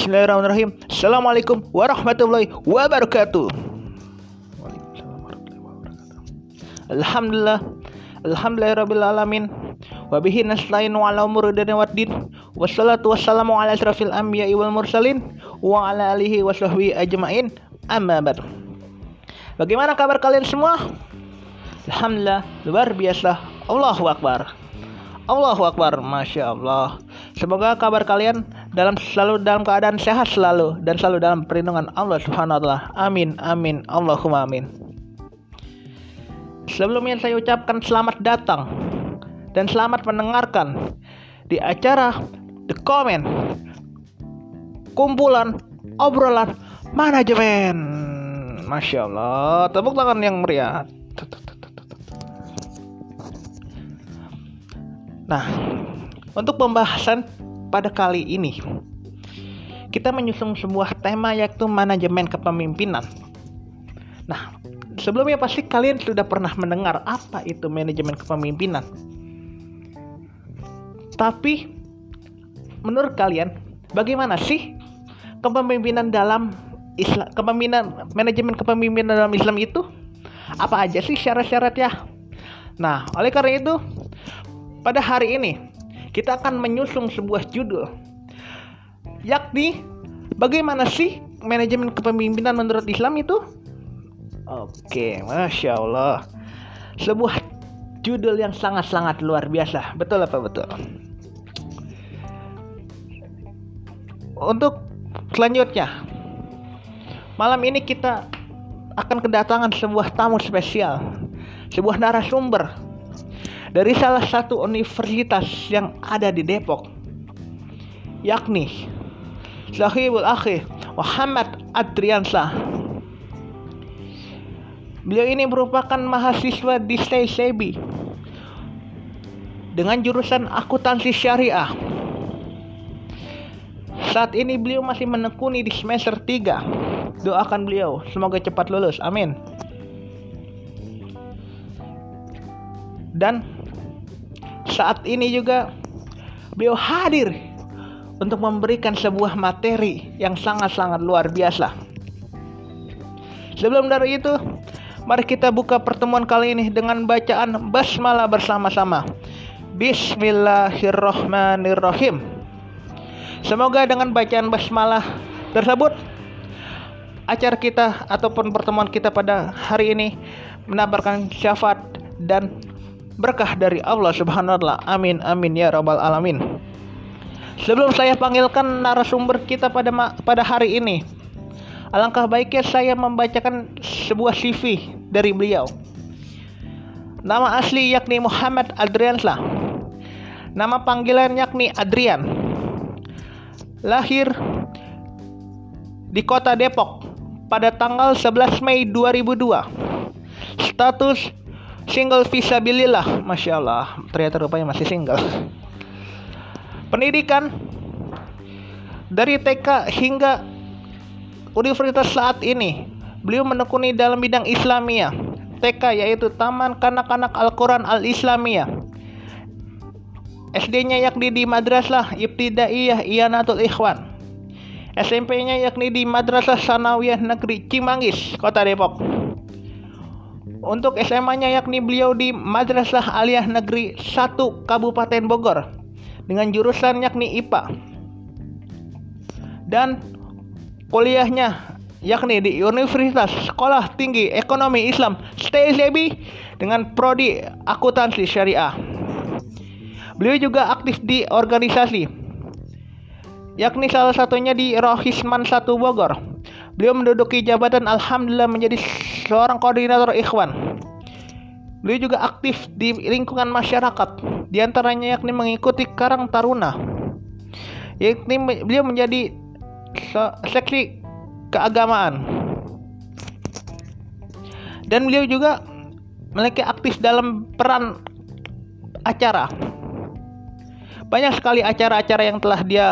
Bismillahirrahmanirrahim. Assalamualaikum warahmatullahi wabarakatuh. Alhamdulillah. Alhamdulillahirabbil alamin. Wa bihi nasta'in ala umuri dunya waddin. Wassalatu wassalamu ala asrafil anbiya'i wal mursalin wa ala alihi wa sahbihi ajmain. Amma ba'd. Bagaimana kabar kalian semua? Alhamdulillah, luar biasa. Allahu akbar. Allahu akbar. Masya Allah. Semoga kabar kalian dalam selalu dalam keadaan sehat selalu dan selalu dalam perlindungan Allah Subhanahu wa taala. Amin amin Allahumma amin. Sebelumnya saya ucapkan selamat datang dan selamat mendengarkan di acara The Comment kumpulan obrolan manajemen. Masya Allah, tepuk tangan yang meriah. Nah, untuk pembahasan pada kali ini, kita menyusun sebuah tema yaitu manajemen kepemimpinan. Nah, sebelumnya pasti kalian sudah pernah mendengar apa itu manajemen kepemimpinan. Tapi, menurut kalian, bagaimana sih kepemimpinan dalam Islam, kepemimpinan manajemen kepemimpinan dalam Islam itu? Apa aja sih syarat-syaratnya? Nah, oleh karena itu, pada hari ini kita akan menyusung sebuah judul yakni bagaimana sih manajemen kepemimpinan menurut Islam itu? Oke, masya Allah, sebuah judul yang sangat-sangat luar biasa, betul apa betul? Untuk selanjutnya, malam ini kita akan kedatangan sebuah tamu spesial, sebuah narasumber dari salah satu universitas yang ada di Depok yakni Sahibul Akhi Muhammad Adriansa Beliau ini merupakan mahasiswa di STAISEBI dengan jurusan akuntansi syariah. Saat ini beliau masih menekuni di semester 3. Doakan beliau semoga cepat lulus. Amin. Dan saat ini juga beliau hadir untuk memberikan sebuah materi yang sangat-sangat luar biasa. Sebelum dari itu, mari kita buka pertemuan kali ini dengan bacaan basmalah bersama-sama. Bismillahirrahmanirrahim. Semoga dengan bacaan basmalah tersebut acara kita ataupun pertemuan kita pada hari ini menambahkan syafaat dan berkah dari Allah Subhanahu wa taala. Amin amin ya rabbal alamin. Sebelum saya panggilkan narasumber kita pada pada hari ini, alangkah baiknya saya membacakan sebuah CV dari beliau. Nama asli yakni Muhammad Adrianslah. Nama panggilan yakni Adrian. Lahir di kota Depok pada tanggal 11 Mei 2002. Status single visabilillah masya Allah. Ternyata rupanya masih single. Pendidikan dari TK hingga universitas saat ini beliau menekuni dalam bidang Islamiyah TK yaitu Taman Kanak-Kanak Al-Quran Al-Islamiyah SD-nya yakni di Madrasah Ibtidaiyah Iyanatul Ikhwan. SMP-nya yakni di Madrasah Sanawiyah Negeri Cimanggis, Kota Depok untuk SMA-nya yakni beliau di Madrasah Aliyah Negeri 1 Kabupaten Bogor dengan jurusan yakni IPA. Dan kuliahnya yakni di Universitas Sekolah Tinggi Ekonomi Islam STSEB dengan prodi akuntansi syariah. Beliau juga aktif di organisasi yakni salah satunya di Rohisman 1 Bogor. Beliau menduduki jabatan Alhamdulillah menjadi seorang koordinator ikhwan. Beliau juga aktif di lingkungan masyarakat, di antaranya yakni mengikuti Karang Taruna. Yakni beliau menjadi seksi keagamaan. Dan beliau juga memiliki aktif dalam peran acara. Banyak sekali acara-acara yang telah dia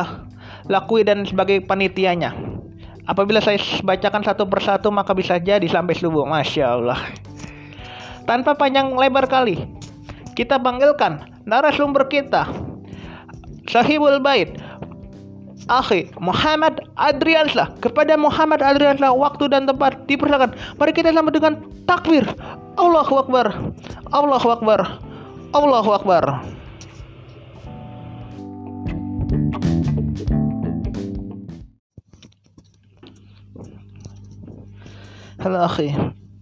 lakui dan sebagai panitianya. Apabila saya bacakan satu persatu maka bisa jadi sampai subuh. Masya Allah. Tanpa panjang lebar kali. Kita panggilkan narasumber kita. Sahibul Bait. akhi Muhammad Adriansah kepada Muhammad Adriansah waktu dan tempat dipersilakan mari kita sambut dengan takbir Allahu Akbar Allahu Akbar Allahu Akbar Halo akhi.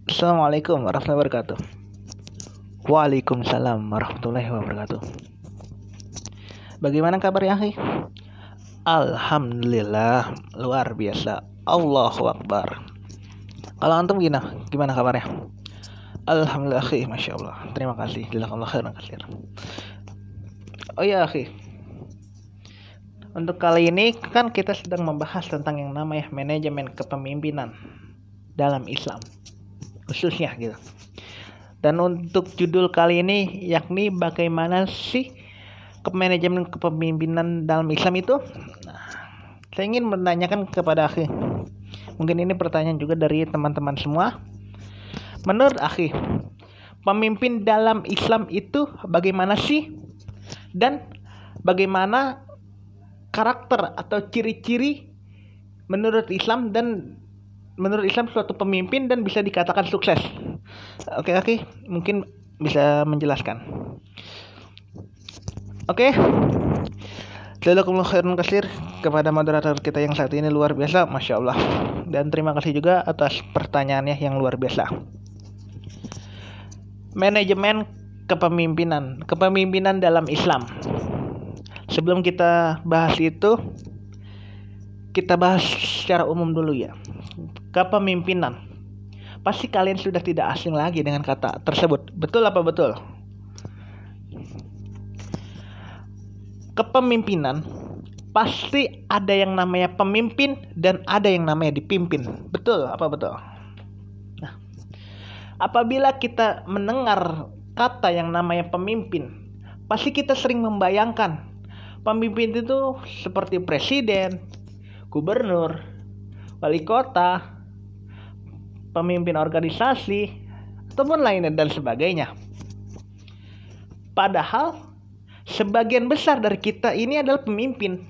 Assalamualaikum warahmatullahi wabarakatuh. Waalaikumsalam warahmatullahi wabarakatuh. Bagaimana kabar ya akhi? Alhamdulillah luar biasa. Allahu Akbar. Kalau antum gimana? Gimana kabarnya? Alhamdulillah akhi Masya Allah. Terima kasih. Jazakallah khairan kasir Oh ya akhi. Untuk kali ini kan kita sedang membahas tentang yang namanya manajemen kepemimpinan dalam Islam khususnya gitu. Dan untuk judul kali ini yakni bagaimana sih manajemen kepemimpinan dalam Islam itu? Nah, saya ingin menanyakan kepada akhi. Mungkin ini pertanyaan juga dari teman-teman semua. Menurut akhi, pemimpin dalam Islam itu bagaimana sih? Dan bagaimana karakter atau ciri-ciri menurut Islam dan menurut Islam suatu pemimpin dan bisa dikatakan sukses? Oke, oke, mungkin bisa menjelaskan. Oke. Okay. Jazakumullah khairan kasir kepada moderator kita yang saat ini luar biasa, Masya Allah. Dan terima kasih juga atas pertanyaannya yang luar biasa. Manajemen kepemimpinan, kepemimpinan dalam Islam. Sebelum kita bahas itu, kita bahas secara umum dulu ya. Kepemimpinan. Pasti kalian sudah tidak asing lagi dengan kata tersebut. Betul apa betul? kepemimpinan pasti ada yang namanya pemimpin dan ada yang namanya dipimpin. Betul apa betul? Nah, apabila kita mendengar kata yang namanya pemimpin, pasti kita sering membayangkan pemimpin itu seperti presiden, gubernur, wali kota, pemimpin organisasi, ataupun lainnya dan sebagainya. Padahal sebagian besar dari kita ini adalah pemimpin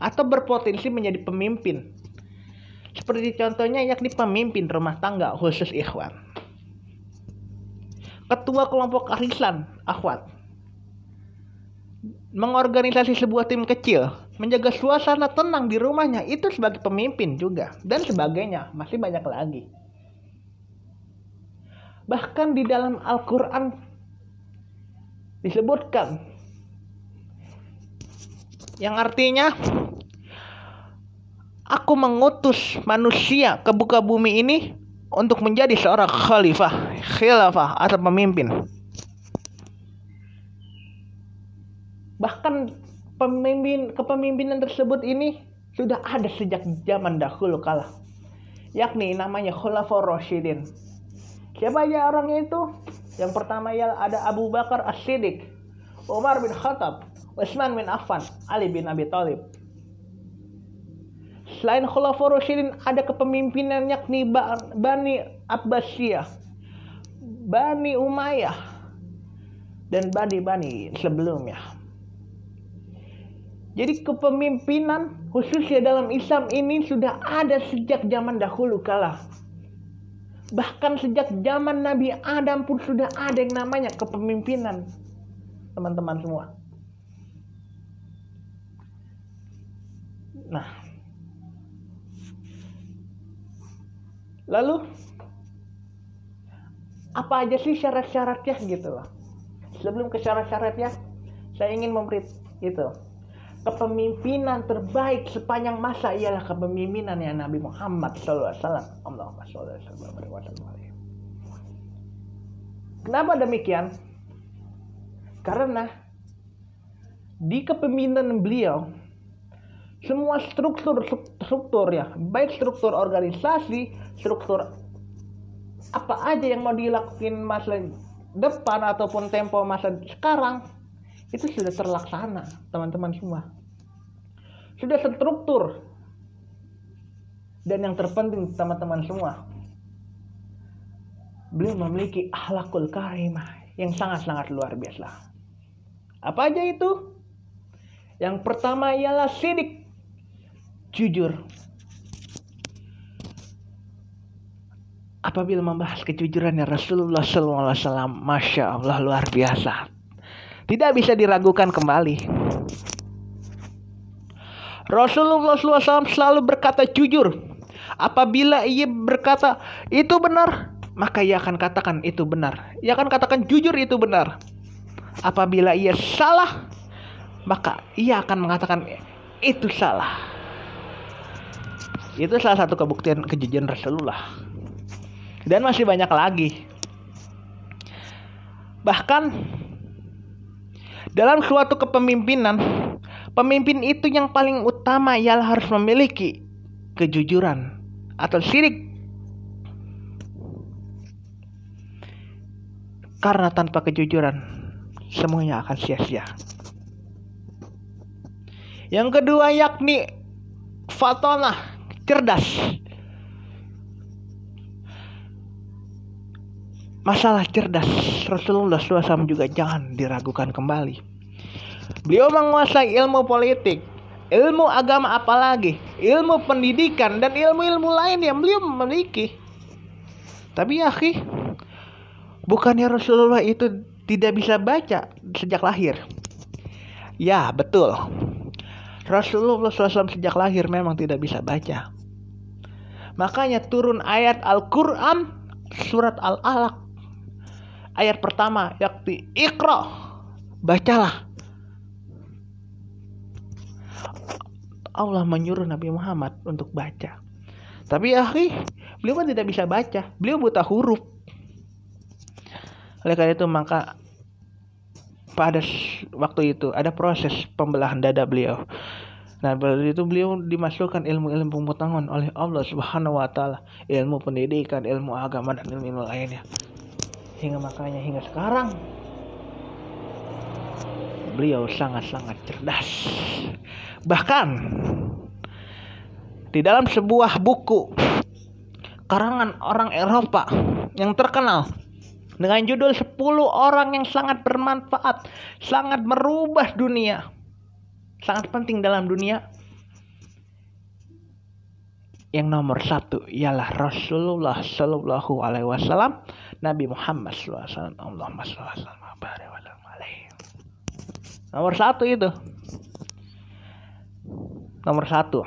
atau berpotensi menjadi pemimpin. Seperti contohnya yakni pemimpin rumah tangga khusus ikhwan. Ketua kelompok arisan akhwat. Mengorganisasi sebuah tim kecil, menjaga suasana tenang di rumahnya itu sebagai pemimpin juga dan sebagainya, masih banyak lagi. Bahkan di dalam Al-Qur'an disebutkan yang artinya aku mengutus manusia ke buka bumi ini untuk menjadi seorang khalifah, khilafah atau pemimpin. Bahkan pemimpin kepemimpinan tersebut ini sudah ada sejak zaman dahulu kala. Yakni namanya Khulafaur Rasyidin. Siapa aja orangnya itu? Yang pertama ya ada Abu Bakar As-Siddiq, Umar bin Khattab, Utsman bin Affan, Ali bin Abi Thalib. Selain Khulafaur Rasyidin ada kepemimpinan yakni Bani Abbasiyah, Bani Umayyah, dan Bani-Bani sebelumnya. Jadi kepemimpinan khususnya dalam Islam ini sudah ada sejak zaman dahulu kala. Bahkan sejak zaman Nabi Adam pun sudah ada yang namanya kepemimpinan. Teman-teman semua. Nah, lalu apa aja sih syarat-syaratnya gitu loh. Sebelum ke syarat-syaratnya, saya ingin memberi itu kepemimpinan terbaik sepanjang masa ialah kepemimpinan yang Nabi Muhammad SAW. Allahumma sholli Kenapa demikian? Karena di kepemimpinan beliau semua struktur struktur ya baik struktur organisasi struktur apa aja yang mau dilakukan masa depan ataupun tempo masa sekarang itu sudah terlaksana teman-teman semua. Sudah terstruktur. Dan yang terpenting teman-teman semua beliau memiliki akhlakul karimah yang sangat-sangat luar biasa. Apa aja itu? Yang pertama ialah sidik. Jujur. Apabila membahas kejujurannya Rasulullah SAW, masya Allah luar biasa, tidak bisa diragukan kembali. Rasulullah SAW selalu berkata jujur. Apabila ia berkata itu benar, maka ia akan katakan itu benar. Ia akan katakan jujur itu benar. Apabila ia salah, maka ia akan mengatakan itu salah. Itu salah satu kebuktian kejujuran Rasulullah. Dan masih banyak lagi. Bahkan dalam suatu kepemimpinan, pemimpin itu yang paling utama ialah harus memiliki kejujuran atau sirik. Karena tanpa kejujuran, semuanya akan sia-sia. Yang kedua yakni fatona, cerdas. Masalah cerdas Rasulullah SAW juga jangan diragukan kembali. Beliau menguasai ilmu politik, ilmu agama apalagi, ilmu pendidikan dan ilmu-ilmu lain yang beliau memiliki. Tapi ya, bukannya Rasulullah itu tidak bisa baca sejak lahir? Ya, betul. Rasulullah SAW sejak lahir memang tidak bisa baca. Makanya turun ayat Al-Quran surat Al-Alaq. Ayat pertama yakti Iqra. Bacalah. Allah menyuruh Nabi Muhammad untuk baca. Tapi ya, beliau kan tidak bisa baca. Beliau buta huruf. Oleh karena itu maka pada waktu itu ada proses pembelahan dada beliau. Nah, pada itu beliau dimasukkan ilmu-ilmu pengetahuan oleh Allah Subhanahu wa taala, ilmu pendidikan, ilmu agama dan ilmu-ilmu lainnya. Hingga makanya hingga sekarang beliau sangat-sangat cerdas. Bahkan di dalam sebuah buku karangan orang Eropa yang terkenal dengan judul 10 orang yang sangat bermanfaat, sangat merubah dunia. Sangat penting dalam dunia. Yang nomor satu ialah Rasulullah Shallallahu Alaihi Wasallam, Nabi Muhammad SAW. Allahumma Nomor satu itu. Nomor satu.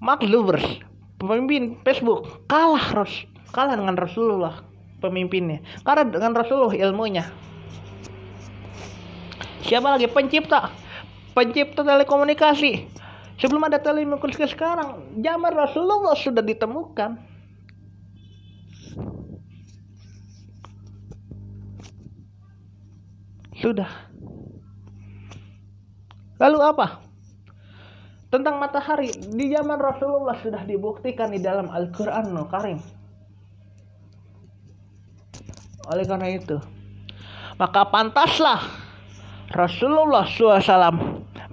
Mark Zuckerberg, pemimpin Facebook, kalah Ros, kalah dengan Rasulullah pemimpinnya. Karena dengan Rasulullah ilmunya. Siapa lagi pencipta? Pencipta telekomunikasi. Sebelum ada telekomunikasi sekarang, zaman Rasulullah sudah ditemukan. Sudah. Lalu apa? tentang matahari di zaman Rasulullah sudah dibuktikan di dalam Al-Qur'an Al Karim. Oleh karena itu, maka pantaslah Rasulullah SAW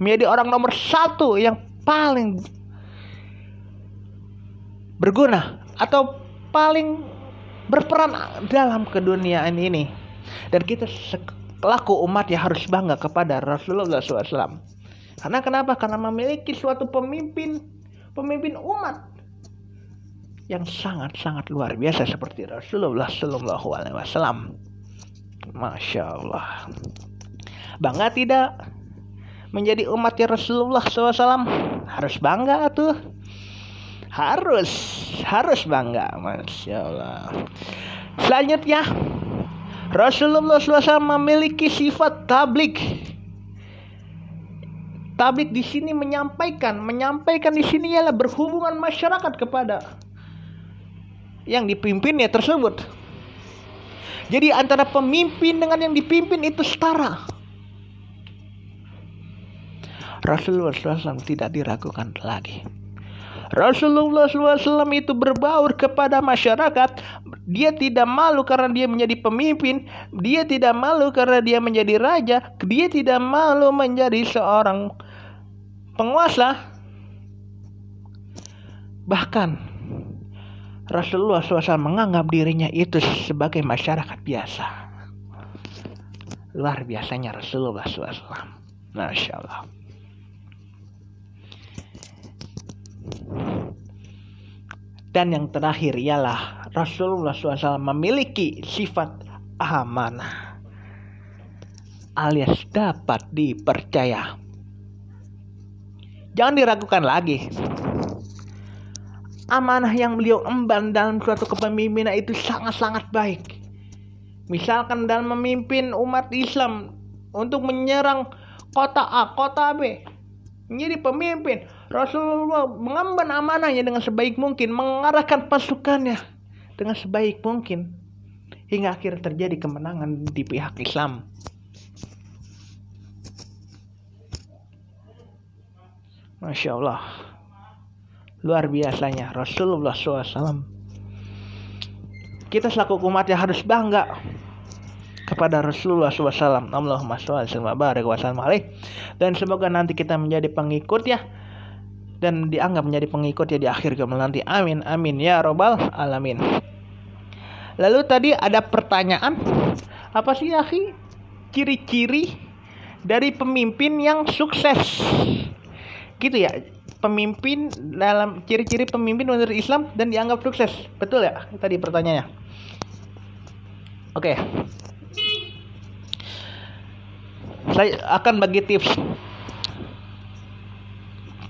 menjadi orang nomor satu yang paling berguna atau paling berperan dalam keduniaan ini. Dan kita selaku umat ya harus bangga kepada Rasulullah SAW. Karena kenapa? Karena memiliki suatu pemimpin, pemimpin umat yang sangat-sangat luar biasa seperti Rasulullah Wasallam. Masya Allah. Bangga tidak menjadi umatnya Rasulullah SAW? Harus bangga tuh. Harus, harus bangga. Masya Allah. Selanjutnya, Rasulullah SAW memiliki sifat tablik Tablik di sini menyampaikan, menyampaikan di sini ialah berhubungan masyarakat kepada yang dipimpinnya tersebut. Jadi antara pemimpin dengan yang dipimpin itu setara. Rasulullah SAW tidak diragukan lagi. Rasulullah SAW itu berbaur kepada masyarakat. Dia tidak malu karena dia menjadi pemimpin. Dia tidak malu karena dia menjadi raja. Dia tidak malu menjadi seorang penguasa bahkan Rasulullah SAW menganggap dirinya itu sebagai masyarakat biasa. Luar biasanya Rasulullah SAW. Masya Allah. Dan yang terakhir ialah Rasulullah SAW memiliki sifat amanah alias dapat dipercaya. Jangan diragukan lagi. Amanah yang beliau emban dalam suatu kepemimpinan itu sangat-sangat baik. Misalkan dalam memimpin umat Islam untuk menyerang kota A, kota B, menjadi pemimpin. Rasulullah mengemban amanahnya dengan sebaik mungkin, mengarahkan pasukannya dengan sebaik mungkin hingga akhir terjadi kemenangan di pihak Islam. Masya Allah. Luar biasanya Rasulullah SAW Kita selaku umat yang harus bangga kepada Rasulullah SAW Allahumma sholli wa sallam dan semoga nanti kita menjadi pengikut ya dan dianggap menjadi pengikut ya di akhir zaman nanti. Amin amin. Ya robbal alamin. Lalu tadi ada pertanyaan. Apa sih akhi? Ciri-ciri dari pemimpin yang sukses. Gitu ya. Pemimpin dalam ciri-ciri pemimpin menurut Islam dan dianggap sukses. Betul ya tadi pertanyaannya? Oke. Okay. saya akan bagi tips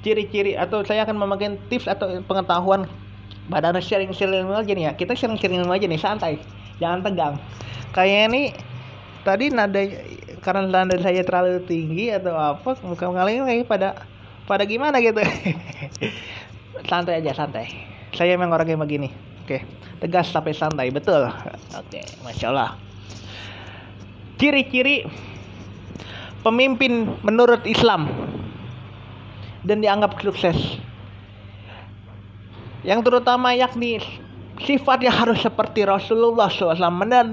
ciri-ciri atau saya akan membagi tips atau pengetahuan pada sharing-sharing aja nih ya. Kita sharing-sharing aja nih santai. Jangan tegang. Kayak ini tadi nada karena nada saya terlalu tinggi atau apa muka kalian kayak pada pada gimana gitu. Santai aja santai. Saya memang orangnya begini. Oke tegas tapi santai betul. Oke masya Allah ciri-ciri pemimpin menurut Islam dan dianggap sukses. Yang terutama yakni sifatnya harus seperti Rasulullah SAW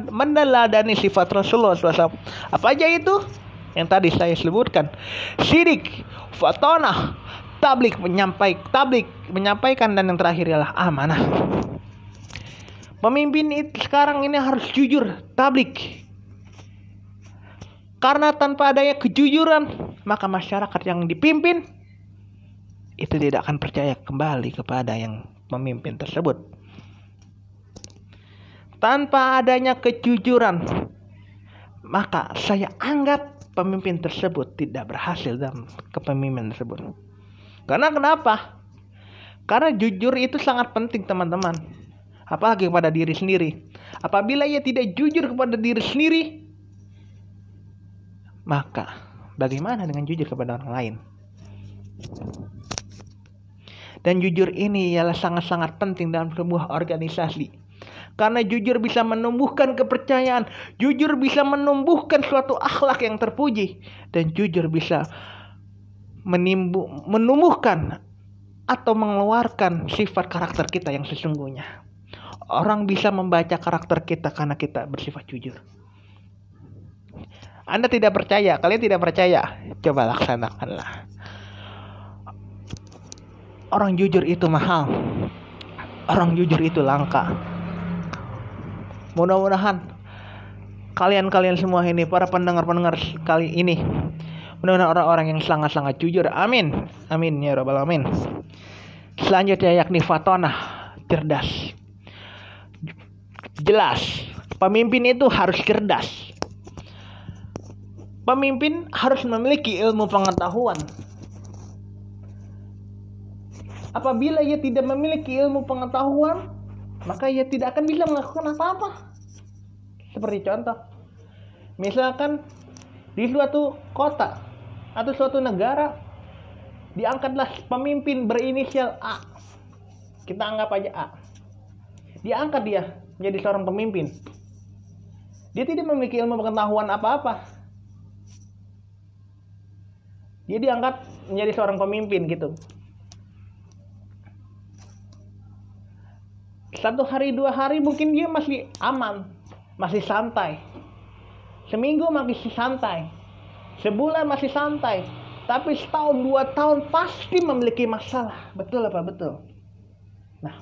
meneladani sifat Rasulullah SAW apa aja itu? Yang tadi saya sebutkan. Sidik fatona tablik menyampaikan tablik menyampaikan dan yang terakhir adalah amanah. Pemimpin itu sekarang ini harus jujur tablik. Karena tanpa adanya kejujuran maka masyarakat yang dipimpin itu tidak akan percaya kembali kepada yang memimpin tersebut tanpa adanya kejujuran maka saya anggap pemimpin tersebut tidak berhasil dalam kepemimpinan tersebut. Karena kenapa? Karena jujur itu sangat penting teman-teman. Apalagi kepada diri sendiri. Apabila ia tidak jujur kepada diri sendiri, maka bagaimana dengan jujur kepada orang lain? Dan jujur ini ialah sangat-sangat penting dalam sebuah organisasi. Karena jujur bisa menumbuhkan kepercayaan, jujur bisa menumbuhkan suatu akhlak yang terpuji, dan jujur bisa menimbu, menumbuhkan atau mengeluarkan sifat karakter kita yang sesungguhnya. Orang bisa membaca karakter kita karena kita bersifat jujur. Anda tidak percaya, kalian tidak percaya, coba laksanakanlah. Orang jujur itu mahal. Orang jujur itu langka. Mudah-mudahan kalian-kalian semua ini para pendengar-pendengar kali ini mudah-mudahan orang-orang yang sangat-sangat jujur. Amin. Amin ya rabbal alamin. Selanjutnya yakni fatona cerdas. Jelas, pemimpin itu harus cerdas. Pemimpin harus memiliki ilmu pengetahuan. Apabila ia tidak memiliki ilmu pengetahuan, maka ia tidak akan bisa melakukan apa-apa. Seperti contoh, misalkan di suatu kota atau suatu negara diangkatlah pemimpin berinisial A. Kita anggap aja A. Diangkat dia menjadi seorang pemimpin. Dia tidak memiliki ilmu pengetahuan apa-apa. Dia diangkat menjadi seorang pemimpin gitu. Satu hari dua hari mungkin dia masih aman masih santai. Seminggu masih santai sebulan masih santai. Tapi setahun dua tahun pasti memiliki masalah. Betul apa betul? Nah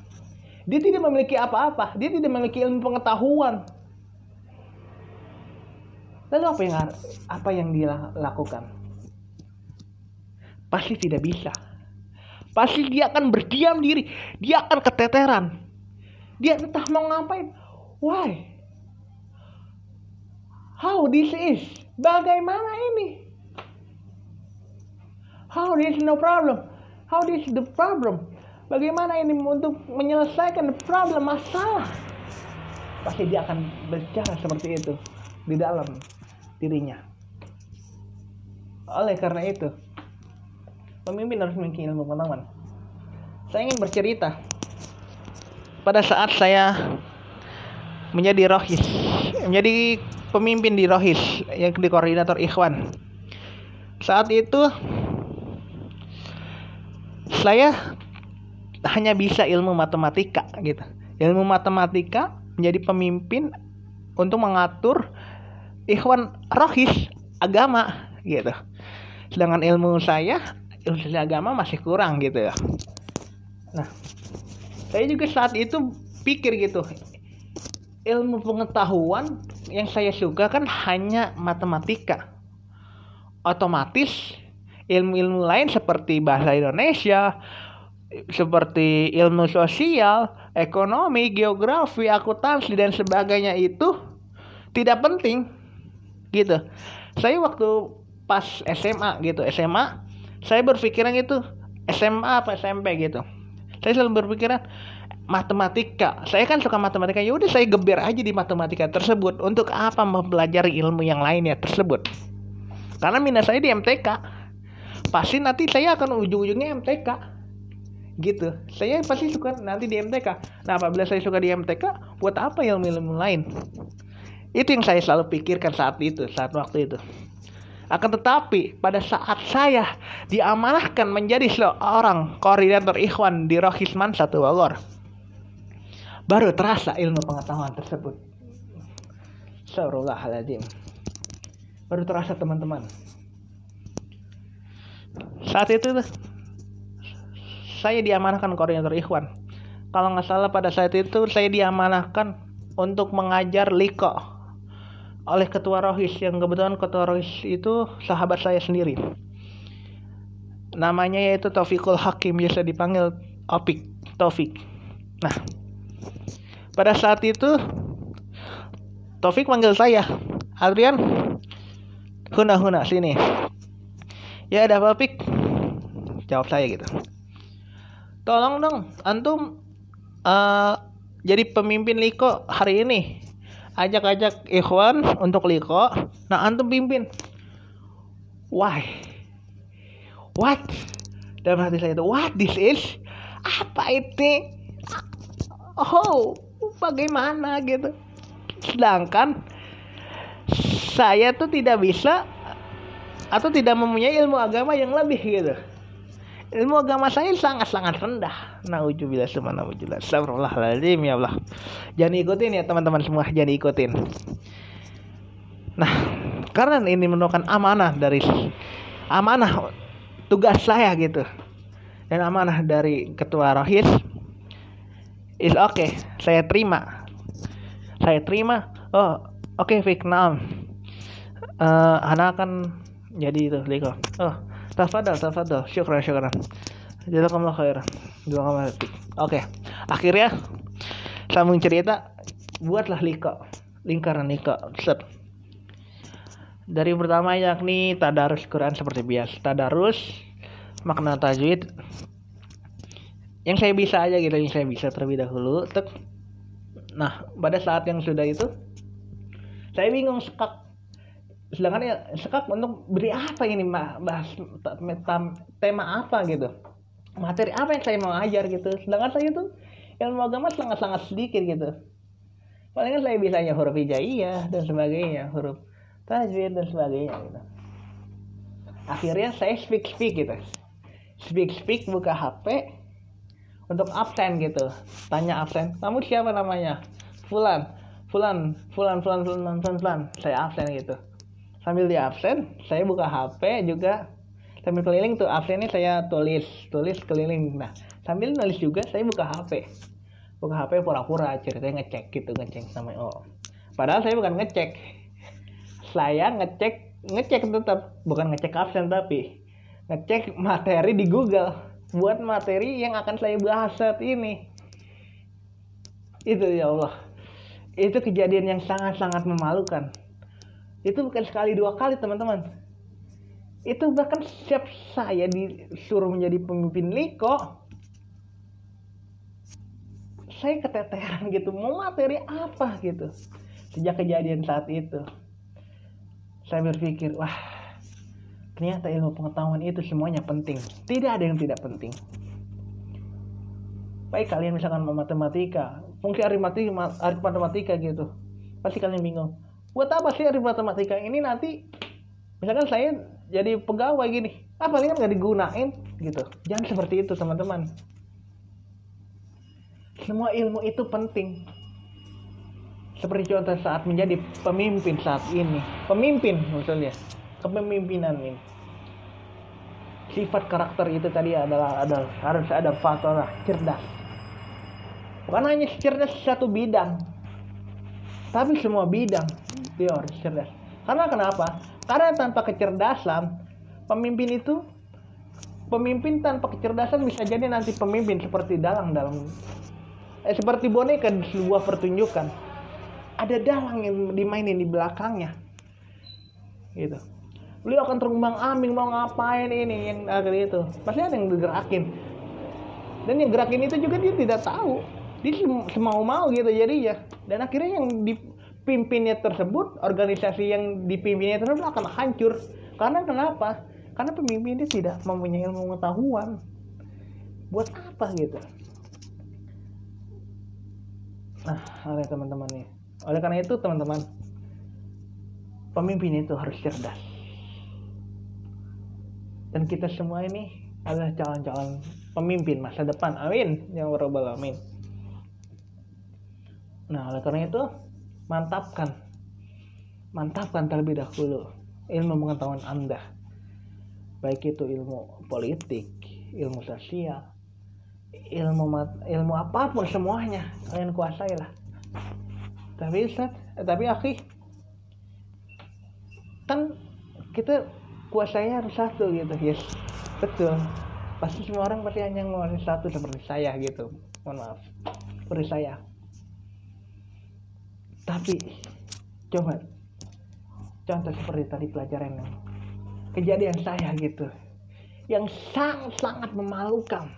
dia tidak memiliki apa-apa. Dia tidak memiliki ilmu pengetahuan. Lalu apa yang apa yang dia lakukan? Pasti tidak bisa. Pasti dia akan berdiam diri. Dia akan keteteran dia entah mau ngapain. Why? How this is? Bagaimana ini? How this no problem? How this the problem? Bagaimana ini untuk menyelesaikan problem masalah? Pasti dia akan berbicara seperti itu di dalam dirinya. Oleh karena itu, pemimpin harus memiliki ilmu pengetahuan. Saya ingin bercerita pada saat saya menjadi rohis, menjadi pemimpin di rohis yang di koordinator Ikhwan. Saat itu saya hanya bisa ilmu matematika gitu. Ilmu matematika menjadi pemimpin untuk mengatur ikhwan rohis agama gitu. Sedangkan ilmu saya ilmu agama masih kurang gitu ya. Nah, saya juga saat itu pikir gitu. Ilmu pengetahuan yang saya suka kan hanya matematika. Otomatis ilmu-ilmu lain seperti bahasa Indonesia, seperti ilmu sosial, ekonomi, geografi, akuntansi dan sebagainya itu tidak penting gitu. Saya waktu pas SMA gitu, SMA saya berpikiran gitu SMA apa SMP gitu. Saya selalu berpikiran matematika. Saya kan suka matematika. Ya udah saya geber aja di matematika tersebut. Untuk apa mempelajari ilmu yang lainnya tersebut? Karena minat saya di MTK. Pasti nanti saya akan ujung-ujungnya MTK gitu saya pasti suka nanti di MTK nah apabila saya suka di MTK buat apa ilmu-ilmu lain itu yang saya selalu pikirkan saat itu saat waktu itu akan tetapi pada saat saya diamanahkan menjadi seorang koordinator ikhwan di Rohisman satu Bogor baru terasa ilmu pengetahuan tersebut. Astagfirullahaladzim. Baru terasa teman-teman. Saat itu saya diamanahkan koordinator Ikhwan. Kalau nggak salah pada saat itu saya diamanahkan untuk mengajar liko oleh ketua rohis yang kebetulan ketua rohis itu sahabat saya sendiri. Namanya yaitu Taufikul Hakim biasa dipanggil Opik Taufik. Nah, pada saat itu Taufik manggil saya, Adrian, huna huna sini. Ya ada apa Pik? Jawab saya gitu tolong dong antum uh, jadi pemimpin Liko hari ini ajak-ajak ikhwan untuk Liko nah antum pimpin. Why what? Dalam hati saya itu what this is? Apa itu? Oh bagaimana? Gitu. Sedangkan saya tuh tidak bisa atau tidak mempunyai ilmu agama yang lebih gitu ilmu agama saya sangat-sangat rendah. Nauzubillah subhanahu wa Astagfirullahaladzim ya Allah. Jangan ikutin ya teman-teman semua, jangan ikutin. Nah, karena ini merupakan amanah dari amanah tugas saya gitu. Dan amanah dari ketua rohis is oke, okay, saya terima. Saya terima. Oh, oke okay, nah. Uh, anak akan jadi itu, Liko. Oh, Tafadhal, tafadhal. Syukran, syukran. Jazakumullah khair. Jazakumullah Oke. Okay. Akhirnya sambung cerita buatlah liko lingkaran liko set dari pertama yakni tadarus Quran seperti biasa tadarus makna tajwid yang saya bisa aja gitu yang saya bisa terlebih dahulu tek nah pada saat yang sudah itu saya bingung sekak sedangkan ya sekak untuk beri apa ini bahas tema apa gitu? Materi apa yang saya mau ajar gitu? Sedangkan saya tuh ilmu agama sangat sangat sedikit gitu. Palingan saya bisanya huruf hijaiyah dan sebagainya huruf tajwid dan sebagainya gitu. Akhirnya saya speak speak gitu. Speak speak buka HP untuk absen gitu. Tanya absen kamu siapa namanya? Fulan. Fulan Fulan Fulan Fulan Fulan, Fulan. saya absen gitu sambil di absen saya buka HP juga. Sambil keliling tuh absen ini saya tulis tulis keliling. Nah sambil nulis juga saya buka HP buka HP pura-pura ceritanya ngecek gitu ngecek sama oh. Padahal saya bukan ngecek. Saya ngecek ngecek tetap. Bukan ngecek absen tapi ngecek materi di Google. Buat materi yang akan saya bahas saat ini. Itu ya Allah. Itu kejadian yang sangat-sangat memalukan itu bukan sekali dua kali teman-teman. Itu bahkan siap saya disuruh menjadi pemimpin Liko saya keteteran gitu mau materi apa? gitu. Sejak kejadian saat itu saya berpikir wah ternyata ilmu pengetahuan itu semuanya penting. Tidak ada yang tidak penting. Baik kalian misalkan mau matematika fungsi aritmatika matematika gitu. Pasti kalian bingung buat apa sih aritmatika ini nanti misalkan saya jadi pegawai gini ah palingan nggak digunain? Gitu. Jangan seperti itu teman-teman. Semua ilmu itu penting. Seperti contoh saat menjadi pemimpin saat ini. Pemimpin maksudnya. Kepemimpinan ini. Sifat karakter itu tadi adalah ada harus ada faktor cerdas. Bukan hanya cerdas satu bidang tapi semua bidang dia cerdas. Karena kenapa? Karena tanpa kecerdasan pemimpin itu pemimpin tanpa kecerdasan bisa jadi nanti pemimpin seperti dalang dalam eh, seperti boneka di sebuah pertunjukan. Ada dalang yang dimainin di belakangnya. Gitu. Beliau akan terumbang ambing mau ngapain ini? Yang akhir itu. Pasti ada yang digerakin. Dan yang gerakin itu juga dia tidak tahu. Dia semau mau gitu jadi ya. Dan akhirnya yang dipimpinnya tersebut organisasi yang dipimpinnya tersebut akan hancur karena kenapa karena pemimpin tidak mempunyai ilmu pengetahuan buat apa gitu nah oleh teman-teman nih oleh karena itu teman-teman, pemimpin itu harus cerdas. Dan kita semua ini adalah calon-calon pemimpin masa depan. Amin. Ya Rabbal Amin. Nah, oleh karena itu, mantapkan. Mantapkan terlebih dahulu ilmu pengetahuan Anda. Baik itu ilmu politik, ilmu sosial, ilmu ilmu apa pun semuanya kalian kuasailah. Tapi Ustaz eh, tapi akhi kan kita kuasanya harus satu gitu yes. Betul. Pasti semua orang pasti hanya menguasai satu seperti saya gitu. Mohon maaf. Seperti saya tapi coba. Contoh seperti tadi pelajaran yang kejadian saya gitu. Yang sangat sangat memalukan.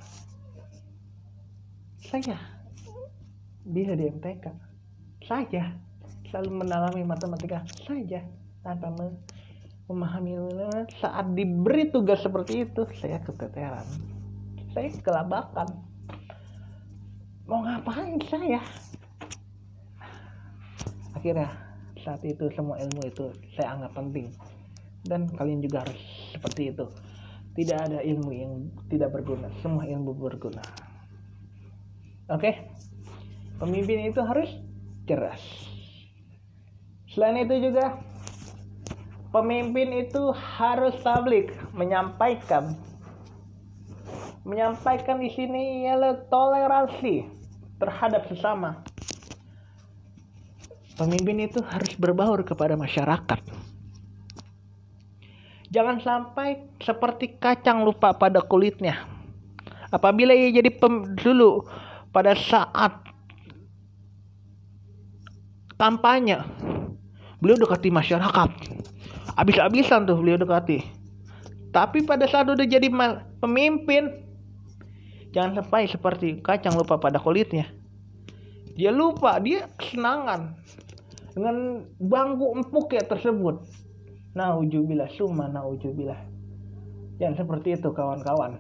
Saya bisa di MTK saja. Selalu mendalami matematika. Saja. Tanpa memahami saat diberi tugas seperti itu saya keteteran. Saya kelabakan. Mau ngapain saya akhirnya saat itu semua ilmu itu saya anggap penting dan kalian juga harus seperti itu tidak ada ilmu yang tidak berguna semua ilmu berguna oke okay? pemimpin itu harus keras. Selain itu juga pemimpin itu harus tablik menyampaikan menyampaikan di sini ialah toleransi terhadap sesama. Pemimpin itu harus berbaur kepada masyarakat. Jangan sampai seperti kacang lupa pada kulitnya. Apabila ia jadi pem, dulu pada saat kampanye beliau dekati masyarakat habis-habisan tuh beliau dekati tapi pada saat udah jadi pemimpin jangan sampai seperti kacang lupa pada kulitnya dia lupa dia senangan dengan bangku empuk ya tersebut. Ujubilah summa ujubilah jangan seperti itu kawan-kawan.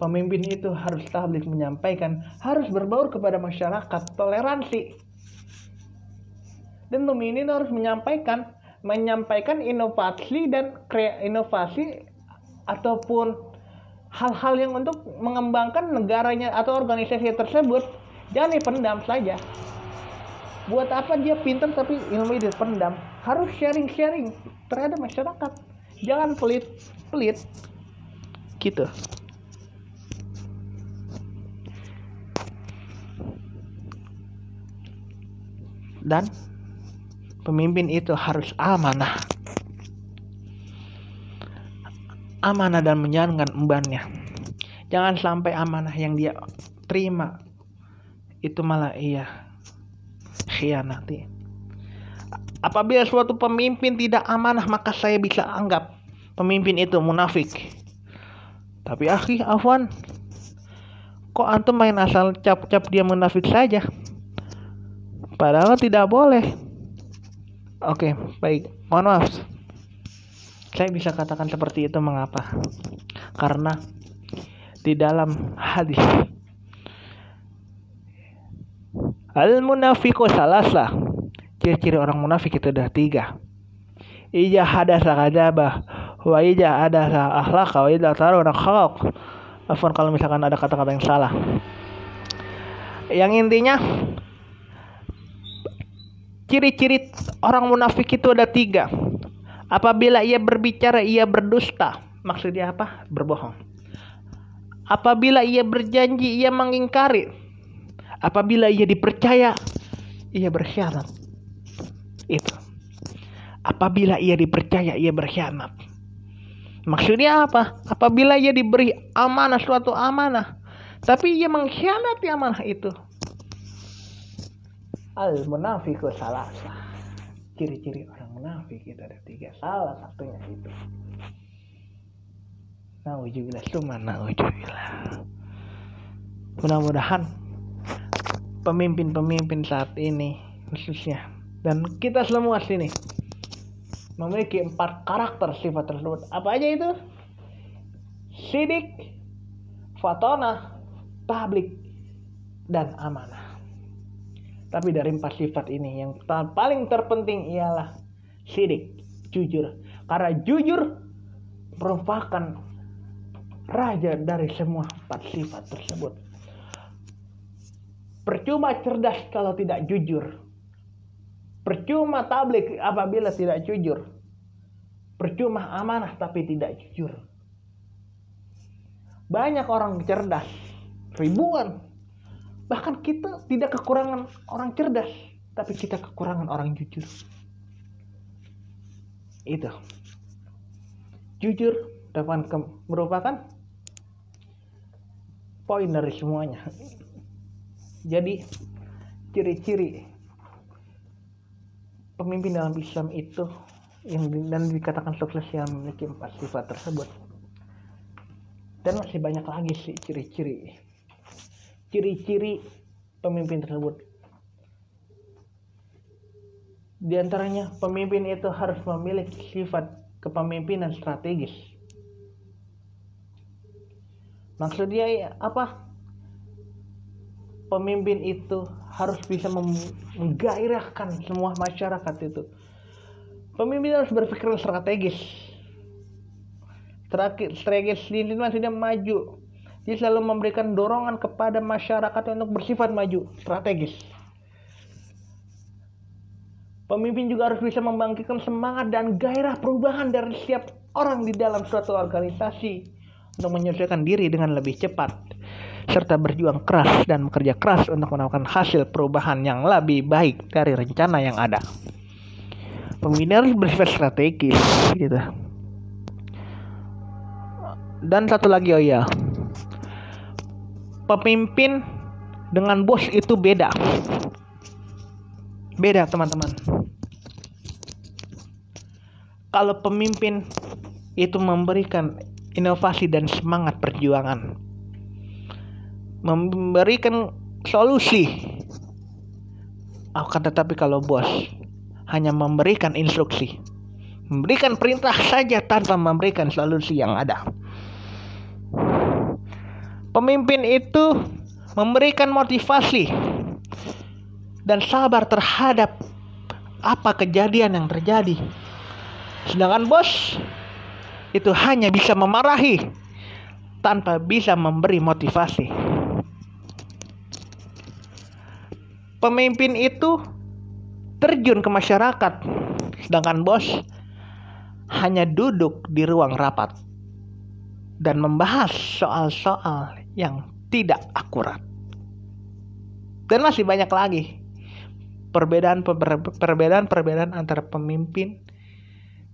Pemimpin itu harus tablik menyampaikan harus berbaur kepada masyarakat toleransi. Dan ini harus menyampaikan menyampaikan inovasi dan krea inovasi ataupun hal-hal yang untuk mengembangkan negaranya atau organisasi tersebut. Jangan dipendam saja buat apa dia pintar tapi ilmu itu pendam harus sharing-sharing terhadap masyarakat. Jangan pelit pelit. Gitu. Dan pemimpin itu harus amanah. Amanah dan menjalankan embannya. Jangan sampai amanah yang dia terima itu malah iya khianati. Apabila suatu pemimpin tidak amanah maka saya bisa anggap pemimpin itu munafik. Tapi akhi Afwan, kok antum main asal cap-cap dia munafik saja? Padahal tidak boleh. Oke, baik. Mohon maaf. Saya bisa katakan seperti itu mengapa? Karena di dalam hadis Al munafiqu salasa. Ciri-ciri orang munafik itu ada tiga. Ija hadasa kadabah wa ija hadasa akhlaq wa ija taruna khalaq. Afwan kalau misalkan ada kata-kata yang salah. Yang intinya Ciri-ciri orang munafik itu ada tiga. Apabila ia berbicara, ia berdusta. Maksudnya apa? Berbohong. Apabila ia berjanji, ia mengingkari. Apabila ia dipercaya, ia berkhianat. Itu. Apabila ia dipercaya, ia berkhianat. Maksudnya apa? Apabila ia diberi amanah, suatu amanah. Tapi ia mengkhianati amanah itu al munafiku salah ciri-ciri orang munafik itu ada tiga salah satunya itu Nauzubillah cuma nauzubillah mudah-mudahan pemimpin-pemimpin saat ini khususnya dan kita semua sini memiliki empat karakter sifat tersebut apa aja itu sidik fatona tablik dan amanah tapi dari empat sifat ini yang paling terpenting ialah sidik, jujur. Karena jujur merupakan raja dari semua empat sifat tersebut. Percuma cerdas kalau tidak jujur. Percuma tablik apabila tidak jujur. Percuma amanah tapi tidak jujur. Banyak orang cerdas, ribuan Bahkan kita tidak kekurangan orang cerdas, tapi kita kekurangan orang jujur. Itu. Jujur merupakan poin dari semuanya. Jadi ciri-ciri pemimpin dalam Islam itu yang dan dikatakan sukses yang memiliki empat sifat tersebut. Dan masih banyak lagi sih ciri-ciri ciri-ciri pemimpin tersebut. Di antaranya, pemimpin itu harus memiliki sifat kepemimpinan strategis. Maksudnya apa? Pemimpin itu harus bisa menggairahkan semua masyarakat itu. Pemimpin harus berpikir strategis. Strategis ini maksudnya maju, dia selalu memberikan dorongan kepada masyarakat untuk bersifat maju, strategis. Pemimpin juga harus bisa membangkitkan semangat dan gairah perubahan dari setiap orang di dalam suatu organisasi untuk menyelesaikan diri dengan lebih cepat serta berjuang keras dan bekerja keras untuk mendapatkan hasil perubahan yang lebih baik dari rencana yang ada. Pemimpin harus bersifat strategis gitu. Dan satu lagi oh ya, pemimpin dengan bos itu beda. Beda, teman-teman. Kalau pemimpin itu memberikan inovasi dan semangat perjuangan, memberikan solusi. Akan tetapi kalau bos hanya memberikan instruksi, memberikan perintah saja tanpa memberikan solusi yang ada. Pemimpin itu memberikan motivasi dan sabar terhadap apa kejadian yang terjadi. Sedangkan bos itu hanya bisa memarahi tanpa bisa memberi motivasi. Pemimpin itu terjun ke masyarakat, sedangkan bos hanya duduk di ruang rapat dan membahas soal-soal yang tidak akurat. Dan masih banyak lagi perbedaan perbedaan perbedaan antara pemimpin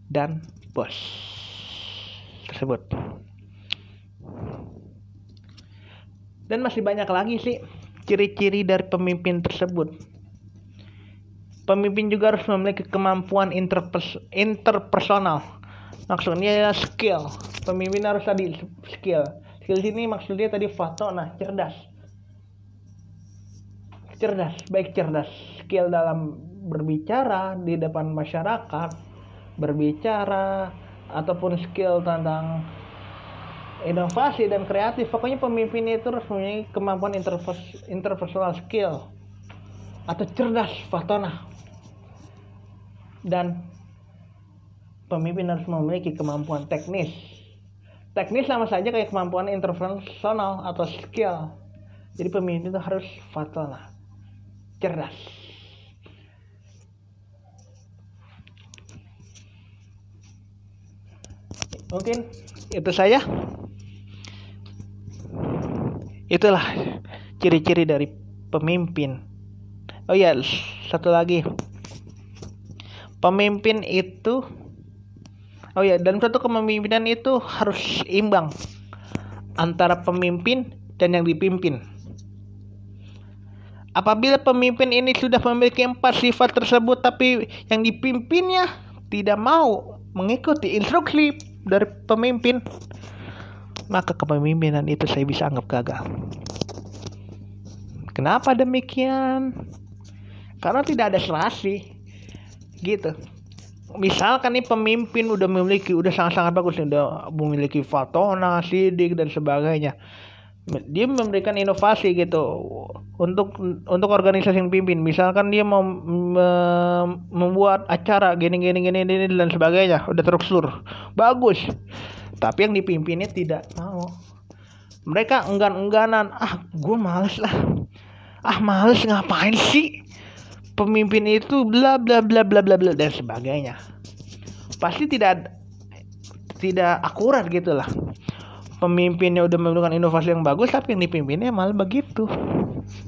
dan bos tersebut. Dan masih banyak lagi sih ciri-ciri dari pemimpin tersebut. Pemimpin juga harus memiliki kemampuan interpers interpersonal. Maksudnya ya skill. Pemimpin harus tadi skill. Skill sini maksudnya tadi fatona, cerdas. Cerdas, baik cerdas. Skill dalam berbicara di depan masyarakat, berbicara ataupun skill tentang inovasi dan kreatif. Pokoknya pemimpin itu harus mempunyai kemampuan interpersonal skill atau cerdas fatona dan pemimpin harus memiliki kemampuan teknis. Teknis sama saja kayak kemampuan interpersonal atau skill. Jadi pemimpin itu harus fatona cerdas. Mungkin itu saja itulah ciri-ciri dari pemimpin. Oh ya satu lagi. Pemimpin itu oh ya dan satu kepemimpinan itu harus imbang antara pemimpin dan yang dipimpin. Apabila pemimpin ini sudah memiliki empat sifat tersebut tapi yang dipimpinnya tidak mau mengikuti instruksi dari pemimpin maka kepemimpinan itu saya bisa anggap gagal. Kenapa demikian? Karena tidak ada serasi. Gitu. Misalkan nih pemimpin udah memiliki udah sangat-sangat bagus udah memiliki fatona, sidik dan sebagainya. Dia memberikan inovasi gitu untuk untuk organisasi yang pimpin. Misalkan dia mau membuat acara gini gini gini dan sebagainya, udah terstruktur. Bagus tapi yang dipimpinnya tidak mau. Mereka enggan-engganan. Ah gue males lah. Ah males ngapain sih? Pemimpin itu bla bla bla bla bla bla dan sebagainya. Pasti tidak tidak akurat gitu lah. Pemimpinnya udah memberikan inovasi yang bagus tapi yang dipimpinnya malah begitu.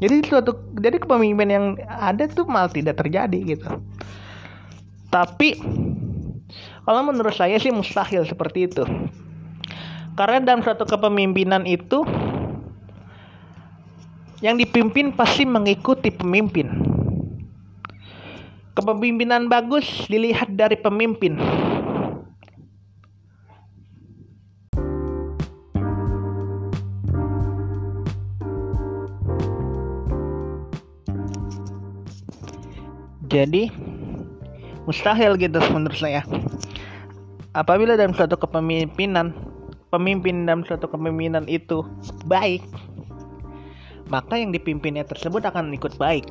Jadi suatu jadi kepemimpinan yang ada tuh malah tidak terjadi gitu. Tapi kalau menurut saya sih mustahil seperti itu. Karena dalam suatu kepemimpinan itu yang dipimpin pasti mengikuti pemimpin. Kepemimpinan bagus dilihat dari pemimpin. Jadi mustahil gitu menurut saya apabila dalam suatu kepemimpinan pemimpin dalam suatu kepemimpinan itu baik maka yang dipimpinnya tersebut akan ikut baik.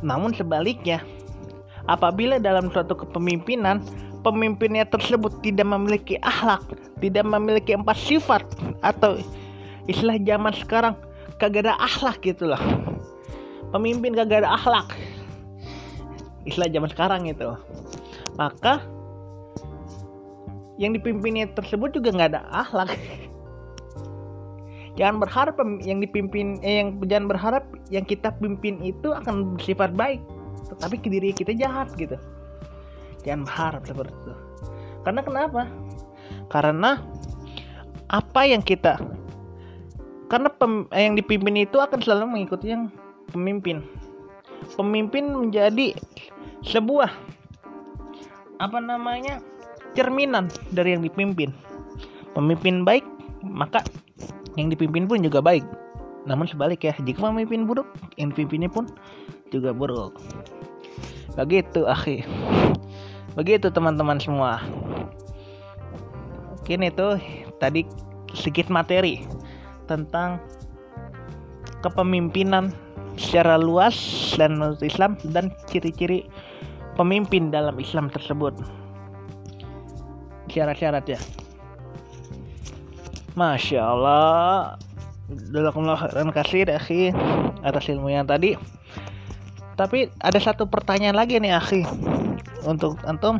Namun sebaliknya apabila dalam suatu kepemimpinan pemimpinnya tersebut tidak memiliki akhlak tidak memiliki empat sifat atau istilah zaman sekarang kagak ada akhlak gitu loh. Pemimpin kagak ada akhlak. Istilah zaman sekarang itu maka yang dipimpinnya tersebut juga nggak ada akhlak? Jangan berharap yang dipimpin eh, yang jangan berharap yang kita pimpin itu akan bersifat baik. Tetapi ke diri kita jahat gitu. Jangan berharap seperti itu. Karena kenapa? Karena apa yang kita karena pem, eh, yang dipimpin itu akan selalu mengikuti yang pemimpin. Pemimpin menjadi sebuah apa namanya cerminan dari yang dipimpin. Pemimpin baik maka yang dipimpin pun juga baik. Namun sebalik ya jika pemimpin buruk yang dipimpinnya pun juga buruk. Begitu akhi. Begitu teman-teman semua. Mungkin itu tadi sedikit materi tentang kepemimpinan secara luas dan menurut Islam dan ciri-ciri pemimpin dalam Islam tersebut. Syarat-syarat ya. Masya Allah. Dalam khairan kasih akhi atas ilmu yang tadi. Tapi ada satu pertanyaan lagi nih akhi untuk antum.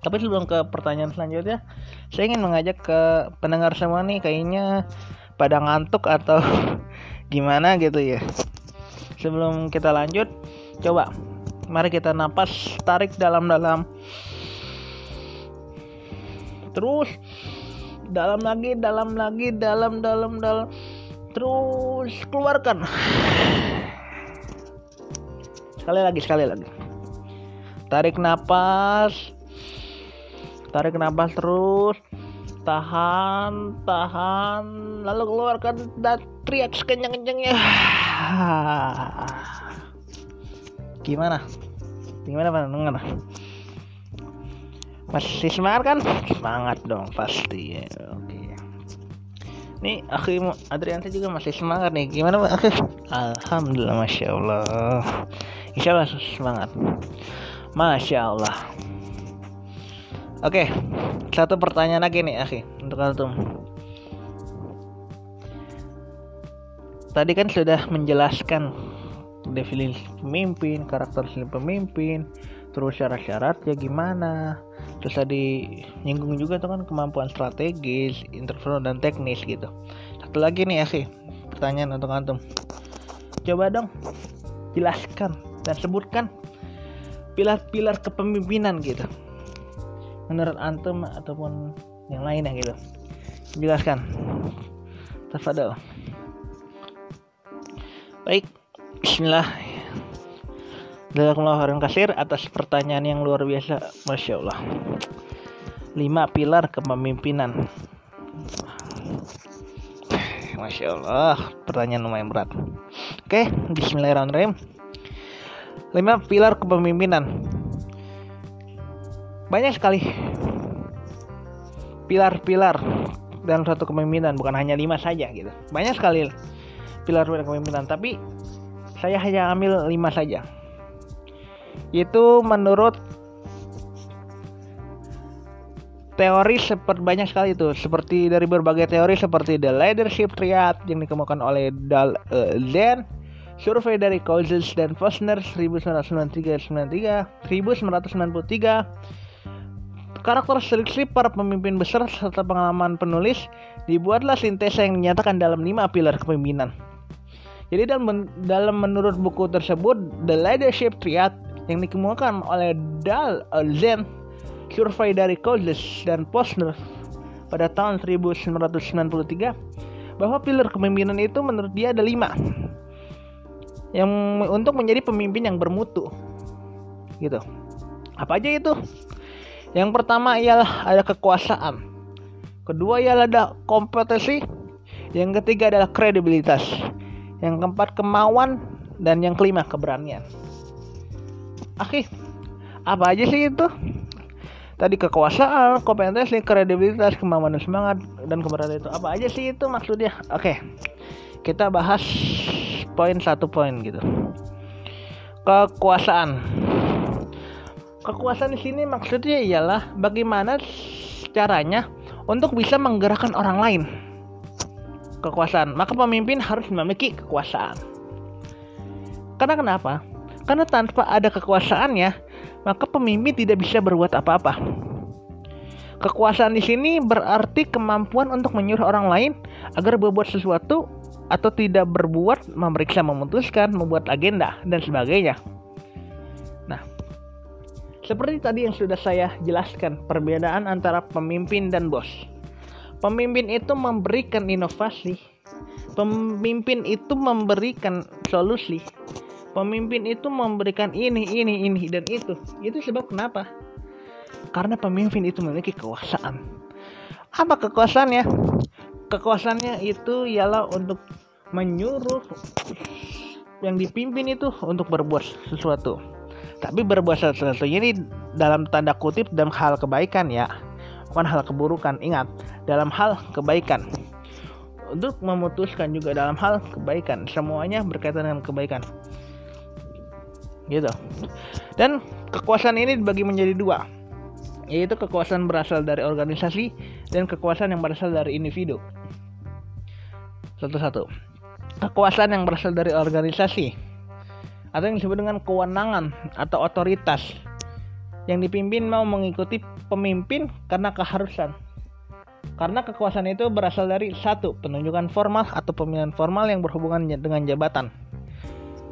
Tapi sebelum ke pertanyaan selanjutnya, saya ingin mengajak ke pendengar semua nih kayaknya pada ngantuk atau gimana gitu ya. sebelum kita lanjut coba mari kita napas tarik dalam-dalam. Terus dalam lagi dalam lagi dalam dalam dalam. Terus keluarkan. Sekali lagi sekali lagi. Tarik napas. Tarik napas terus. Tahan tahan. Lalu keluarkan dan teriak sekencang-kencangnya gimana? Gimana pak? Masih semangat kan? Semangat dong pasti. Ya oke. Nih aku Adrian juga masih semangat nih. Gimana pak aku alhamdulillah masya Allah. Insya Allah semangat. Masya Allah. Oke satu pertanyaan lagi nih akhi untuk antum. Tadi kan sudah menjelaskan definisi pemimpin karakter pemimpin terus syarat-syaratnya gimana. Terus tadi nyinggung juga tuh kan kemampuan strategis interpersonal dan teknis gitu. Satu lagi nih ya sih pertanyaan untuk antum. Coba dong jelaskan dan sebutkan pilar-pilar kepemimpinan gitu. Menurut antum ataupun yang lainnya gitu. Jelaskan. Tafadhol. Baik Bismillah. Jazakumullah khairan kasir atas pertanyaan yang luar biasa. Masya Allah. Lima pilar kepemimpinan. Masya Allah Pertanyaan lumayan berat. Oke Bismillahirrahmanirrahim. Lima pilar kepemimpinan. Banyak sekali. Pilar-pilar dalam satu kepemimpinan bukan hanya lima saja gitu. Banyak sekali pilar-pilar kepemimpinan tapi saya hanya ambil lima saja. Itu menurut teori seperti banyak sekali itu. Seperti dari berbagai teori seperti the leadership triad yang dikemukakan oleh Dal uh, Zen survei dari Cousins dan Fosner 1993 1993 karakteristik para pemimpin besar serta pengalaman penulis dibuatlah sintesa yang dinyatakan dalam lima pilar kepemimpinan. Jadi dalam dalam menurut buku tersebut The Leadership Triad yang dikemukakan oleh Dal Zen survei dari Cousins dan Posner pada tahun 1993 bahwa pilar kepemimpinan itu menurut dia ada lima. Yang untuk menjadi pemimpin yang bermutu. Gitu. Apa aja itu? Yang pertama ialah ada kekuasaan. Kedua ialah ada kompetensi yang ketiga adalah kredibilitas yang keempat kemauan dan yang kelima keberanian Oke, apa aja sih itu? Tadi kekuasaan, kompetensi, kredibilitas, kemampuan dan semangat dan keberanian itu apa aja sih itu maksudnya? Oke, kita bahas poin satu poin gitu. Kekuasaan. Kekuasaan di sini maksudnya ialah bagaimana caranya untuk bisa menggerakkan orang lain. Kekuasaan. Maka pemimpin harus memiliki kekuasaan. Karena kenapa? Karena tanpa ada kekuasaannya, maka pemimpin tidak bisa berbuat apa-apa. Kekuasaan di sini berarti kemampuan untuk menyuruh orang lain agar berbuat sesuatu atau tidak berbuat, memeriksa, memutuskan, membuat agenda dan sebagainya. Nah, seperti tadi yang sudah saya jelaskan, perbedaan antara pemimpin dan bos. Pemimpin itu memberikan inovasi, pemimpin itu memberikan solusi, Pemimpin itu memberikan ini, ini, ini, dan itu. Itu sebab kenapa? Karena pemimpin itu memiliki kekuasaan. Apa kekuasaannya? Kekuasaannya itu ialah untuk menyuruh yang dipimpin itu untuk berbuat sesuatu. Tapi berbuat sesuatu ini dalam tanda kutip dalam hal kebaikan ya, bukan hal keburukan. Ingat, dalam hal kebaikan. Untuk memutuskan juga dalam hal kebaikan. Semuanya berkaitan dengan kebaikan gitu. Dan kekuasaan ini dibagi menjadi dua, yaitu kekuasaan berasal dari organisasi dan kekuasaan yang berasal dari individu. Satu-satu. Kekuasaan yang berasal dari organisasi atau yang disebut dengan kewenangan atau otoritas yang dipimpin mau mengikuti pemimpin karena keharusan. Karena kekuasaan itu berasal dari satu penunjukan formal atau pemilihan formal yang berhubungan dengan jabatan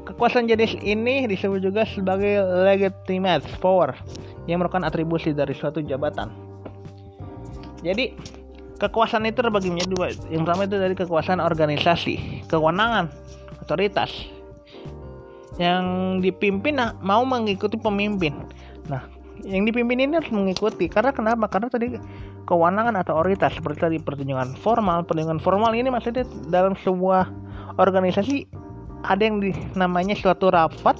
Kekuasaan jenis ini disebut juga sebagai legitimate power yang merupakan atribusi dari suatu jabatan. Jadi, kekuasaan itu terbagi menjadi dua. Yang pertama itu dari kekuasaan organisasi, kewenangan, otoritas. Yang dipimpin nah, mau mengikuti pemimpin. Nah, yang dipimpin ini harus mengikuti. Karena kenapa? Karena tadi kewenangan atau otoritas. Seperti tadi pertunjukan formal. Pertunjukan formal ini maksudnya dalam sebuah organisasi ada yang di, namanya suatu rapat.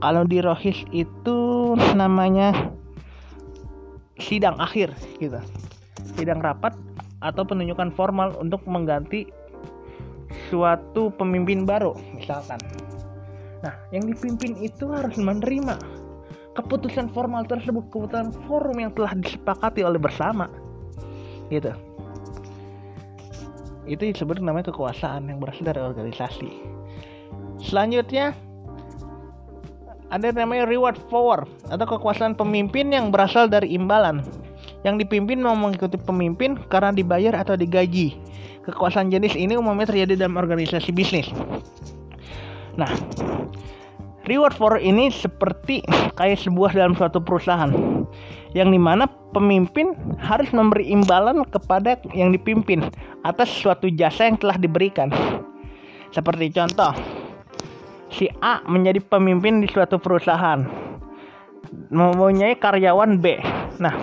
Kalau di rohis itu namanya sidang akhir gitu. Sidang rapat atau penunjukan formal untuk mengganti suatu pemimpin baru misalkan. Nah yang dipimpin itu harus menerima keputusan formal tersebut keputusan forum yang telah disepakati oleh bersama. Gitu. Itu disebut namanya kekuasaan yang berasal dari organisasi. Selanjutnya ada namanya reward power atau kekuasaan pemimpin yang berasal dari imbalan. Yang dipimpin mau mengikuti pemimpin karena dibayar atau digaji. Kekuasaan jenis ini umumnya terjadi dalam organisasi bisnis. Nah Reward for ini seperti kayak sebuah dalam suatu perusahaan yang di mana pemimpin harus memberi imbalan kepada yang dipimpin atas suatu jasa yang telah diberikan. Seperti contoh, si A menjadi pemimpin di suatu perusahaan, mempunyai karyawan B. Nah,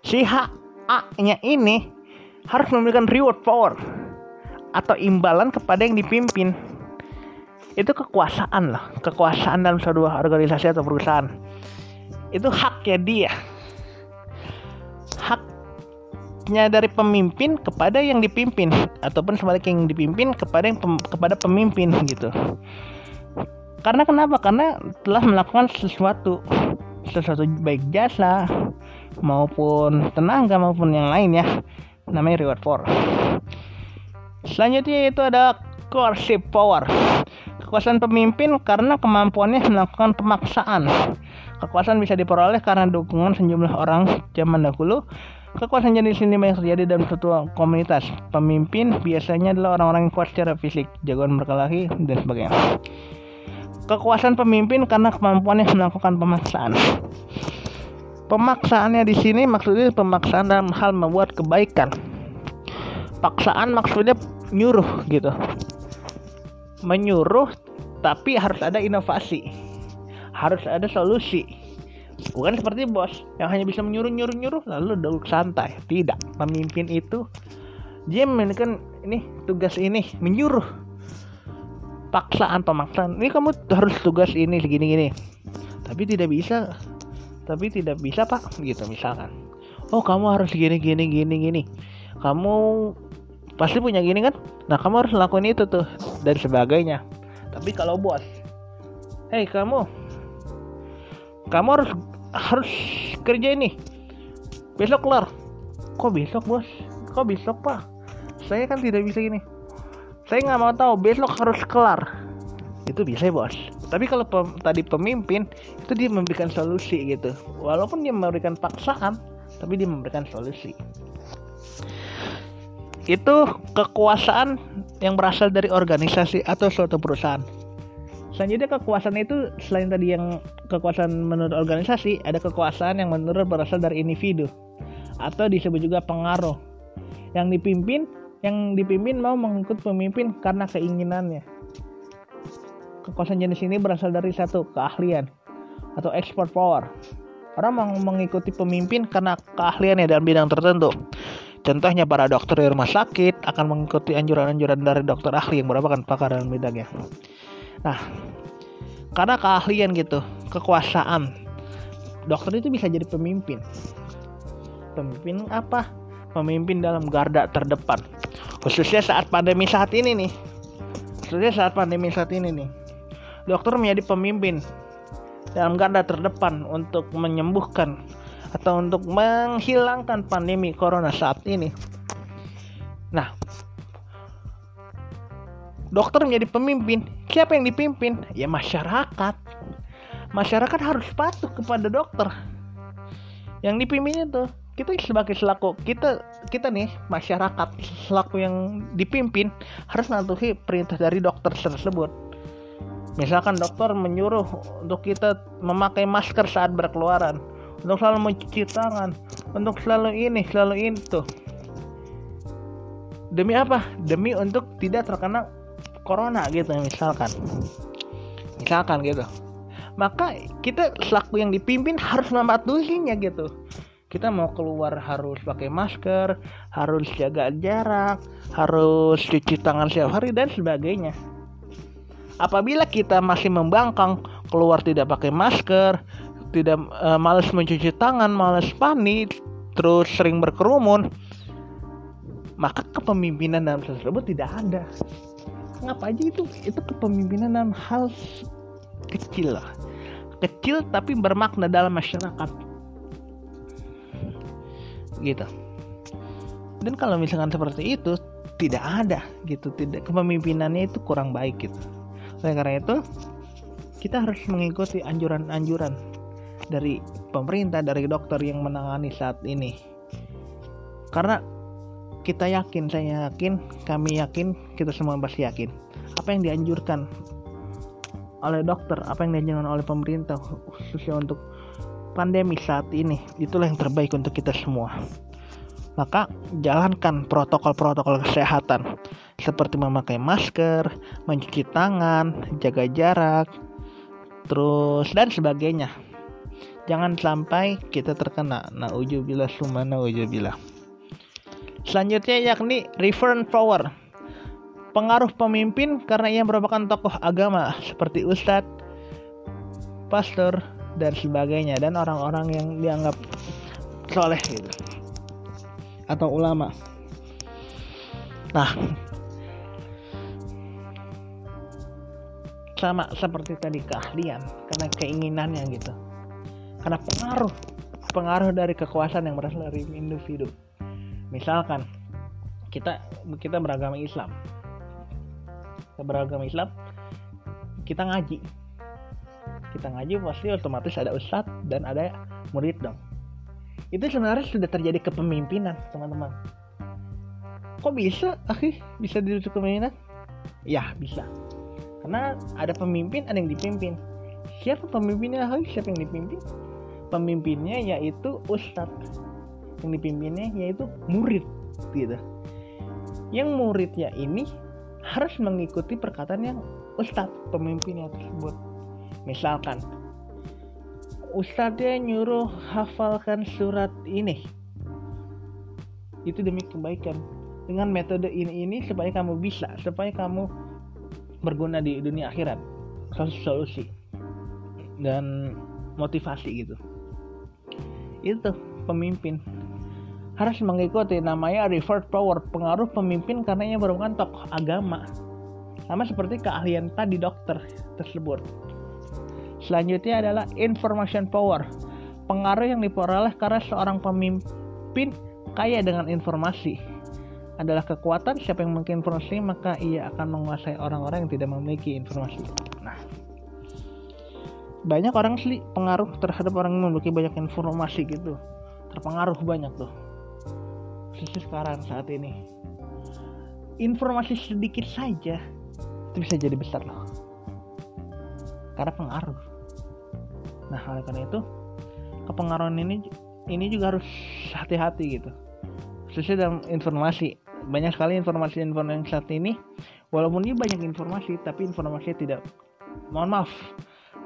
si H A-nya ini harus memberikan reward power atau imbalan kepada yang dipimpin itu kekuasaan loh kekuasaan dalam sebuah organisasi atau perusahaan. Itu haknya dia. Haknya dari pemimpin kepada yang dipimpin. Ataupun sebaliknya yang dipimpin kepada yang pem, kepada pemimpin gitu. Karena kenapa? Karena telah melakukan sesuatu. Sesuatu baik jasa maupun tenaga maupun yang lain ya. Namanya reward for. Selanjutnya itu ada coercive power Kekuasaan pemimpin karena kemampuannya melakukan pemaksaan. Kekuasaan bisa diperoleh karena dukungan sejumlah orang zaman dahulu. Kekuasaan jenis ini banyak terjadi dalam suatu komunitas. Pemimpin biasanya adalah orang-orang yang kuat secara fisik, jagoan berkelahi, dan sebagainya. Kekuasaan pemimpin karena kemampuannya melakukan pemaksaan. Pemaksaannya di sini maksudnya pemaksaan dalam hal membuat kebaikan. Paksaan maksudnya nyuruh gitu menyuruh tapi harus ada inovasi. Harus ada solusi. Bukan seperti bos yang hanya bisa menyuruh nyuruh nyuruh lalu duduk santai. Tidak. Pemimpin itu dia memiliki ini tugas ini menyuruh. Paksaan pemaksaan. Ini kamu harus tugas ini segini gini. Tapi tidak bisa. Tapi tidak bisa pak. Gitu misalkan. Oh kamu harus gini gini gini gini. Kamu pasti punya gini kan? Nah kamu harus lakuin itu tuh dan sebagainya. Tapi kalau bos hei kamu kamu harus harus kerja ini. Besok kelar. Kok besok bos? Kok besok pak? Saya kan tidak bisa gini. Saya nggak mau tahu besok harus kelar. Itu bisa bos. Tapi kalau pem, tadi pemimpin itu dia memberikan solusi gitu. Walaupun dia memberikan paksaan tapi dia memberikan solusi itu kekuasaan yang berasal dari organisasi atau suatu perusahaan. Selanjutnya kekuasaan itu selain tadi yang kekuasaan menurut organisasi, ada kekuasaan yang menurut berasal dari individu atau disebut juga pengaruh. Yang dipimpin, yang dipimpin mau mengikut pemimpin karena keinginannya. Kekuasaan jenis ini berasal dari satu keahlian atau expert power. Orang mau mengikuti pemimpin karena keahliannya dalam bidang tertentu. Contohnya para dokter di rumah sakit akan mengikuti anjuran-anjuran dari dokter ahli yang merupakan pakar dalam bidangnya. Nah, karena keahlian gitu, kekuasaan, dokter itu bisa jadi pemimpin. Pemimpin apa? Pemimpin dalam garda terdepan. Khususnya saat pandemi saat ini nih. Khususnya saat pandemi saat ini nih. Dokter menjadi pemimpin dalam garda terdepan untuk menyembuhkan atau untuk menghilangkan pandemi corona saat ini. Nah, dokter menjadi pemimpin. Siapa yang dipimpin? Ya masyarakat. Masyarakat harus patuh kepada dokter. Yang dipimpin itu kita sebagai selaku kita kita nih masyarakat selaku yang dipimpin harus mematuhi perintah dari dokter tersebut. misalkan dokter menyuruh untuk kita memakai masker saat berkeluaran untuk selalu mencuci tangan. Untuk selalu ini selalu itu demi apa? Demi untuk tidak terkena corona gitu misalkan. Misalkan gitu. Maka kita selaku yang dipimpin harus mematuhinya gitu. Kita mau keluar harus pakai masker, harus jaga jarak, harus cuci tangan setiap hari dan sebagainya. Apabila kita masih membangkang, keluar tidak pakai masker, tidak e, males mencuci tangan, males panik, terus sering berkerumun, maka kepemimpinan dalam tersebut tidak ada. Ngapa aja itu? Itu kepemimpinan dalam hal kecil lah. Kecil tapi bermakna dalam masyarakat gitu dan kalau misalkan seperti itu tidak ada gitu tidak kepemimpinannya itu kurang baik gitu oleh karena itu kita harus mengikuti anjuran-anjuran dari pemerintah dari dokter yang menangani saat ini. Karena kita yakin saya yakin kami yakin kita semua pasti yakin. Apa yang dianjurkan oleh dokter apa yang dianjurkan oleh pemerintah khususnya untuk pandemi saat ini itulah yang terbaik untuk kita semua. Maka jalankan protokol-protokol kesehatan seperti memakai masker, mencuci tangan, jaga jarak, terus dan sebagainya. Jangan sampai kita terkena naujubillah summa naujubillah. Selanjutnya yakni reference power. Pengaruh pemimpin karena ia merupakan tokoh agama seperti ustadz, pastor, dan sebagainya dan orang-orang yang dianggap soleh gitu atau ulama nah sama seperti tadi keahlian karena keinginannya gitu karena pengaruh pengaruh dari kekuasaan yang berasal dari individu. Misalkan kita kita beragama Islam. Kita beragama Islam kita ngaji. Kita ngaji pasti otomatis ada ustadz dan ada murid dong. Itu sebenarnya sudah terjadi kepemimpinan teman-teman. Kok bisa akhi bisa duduk kepemimpinan? Ya bisa. Karena ada pemimpin ada yang dipimpin. Siapa pemimpinnya akhi siapa yang dipimpin pemimpinnya yaitu ustadz. Yang dipimpinnya yaitu murid gitu. Yang muridnya ini harus mengikuti perkataan yang ustadz pemimpinnya tersebut. Misalkan ustadznya nyuruh hafalkan surat ini. Itu demi kebaikan. Dengan metode ini ini supaya kamu bisa supaya kamu berguna di dunia akhirat. Solusi dan motivasi gitu itu pemimpin harus mengikuti namanya revert power pengaruh pemimpin karena ia merupakan tokoh agama sama seperti keahlian tadi dokter tersebut Selanjutnya adalah information power. Pengaruh yang diperoleh karena seorang pemimpin kaya dengan informasi adalah kekuatan siapa yang memiliki informasi maka ia akan menguasai orang-orang yang tidak memiliki informasi. Banyak orang sih pengaruh terhadap orang yang memiliki banyak informasi gitu. Terpengaruh banyak tuh. Khususnya sekarang saat ini. Informasi sedikit saja itu bisa jadi besar loh. Karena pengaruh nah oleh karena itu kepengaruhan ini ini juga harus hati-hati gitu khususnya dalam informasi banyak sekali informasi-informasi saat ini walaupun ini banyak informasi tapi informasinya tidak mohon maaf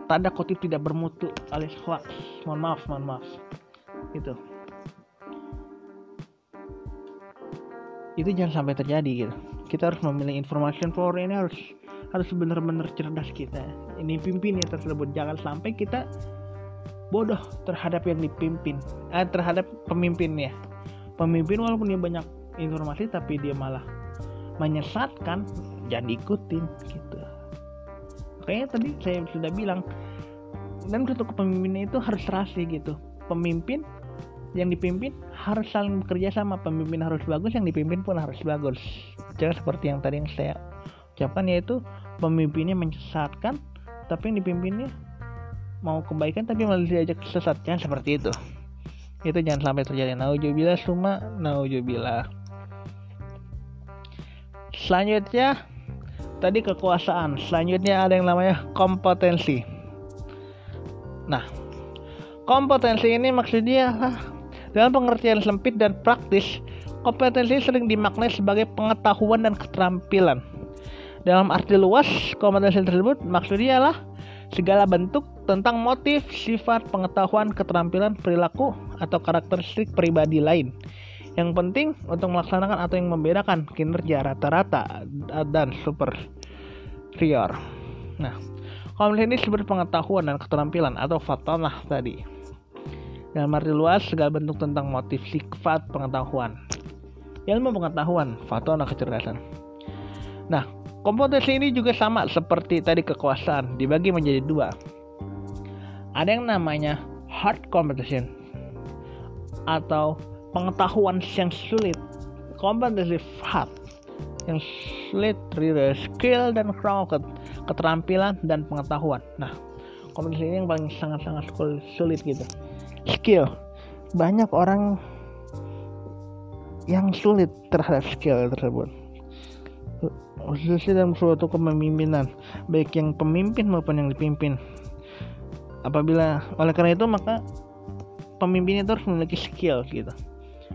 tanda kutip tidak bermutu alias hoax mohon maaf mohon maaf. Itu itu jangan sampai terjadi gitu. Kita harus memilih informasi power ini harus harus benar-benar cerdas kita. Ini pimpin ya tersebut. Jangan sampai kita bodoh terhadap yang dipimpin eh, terhadap pemimpinnya. Pemimpin walaupun dia banyak informasi tapi dia malah menyesatkan jangan diikutin gitu makanya tadi saya sudah bilang dan untuk kepemimpinan itu harus serasi gitu. Pemimpin yang dipimpin harus saling bekerja sama. Pemimpin harus bagus yang dipimpin pun harus bagus. Jangan seperti yang tadi yang saya ucapkan yaitu pemimpinnya menyesatkan tapi yang dipimpinnya mau kebaikan tapi malah diajak sesat jangan seperti itu. Itu jangan sampai terjadi. Naujubillah semua naujubillah selanjutnya tadi kekuasaan. Selanjutnya ada yang namanya kompetensi. Nah, kompetensi ini maksudnya dalam pengertian sempit dan praktis, kompetensi sering dimaknai sebagai pengetahuan dan keterampilan. Dalam arti luas, kompetensi tersebut maksudnya adalah segala bentuk tentang motif, sifat, pengetahuan, keterampilan, perilaku, atau karakteristik pribadi lain yang penting untuk melaksanakan atau yang membedakan kinerja rata-rata dan superior. Nah, kompetensi ini seperti pengetahuan dan keterampilan atau fatanah tadi. Dalam arti luas, segala bentuk tentang motif sifat pengetahuan. Ilmu pengetahuan, fatanah kecerdasan. Nah, kompetensi ini juga sama seperti tadi kekuasaan, dibagi menjadi dua. Ada yang namanya hard competition atau pengetahuan yang sulit kompetensi hard yang sulit dari skill dan crowd keterampilan dan pengetahuan. Nah kompetensi ini yang paling sangat-sangat sulit gitu. Skill. Banyak orang yang sulit terhadap skill tersebut. Khususnya dalam suatu kepemimpinan baik yang pemimpin maupun yang dipimpin. Apabila oleh karena itu maka pemimpin itu harus memiliki skill gitu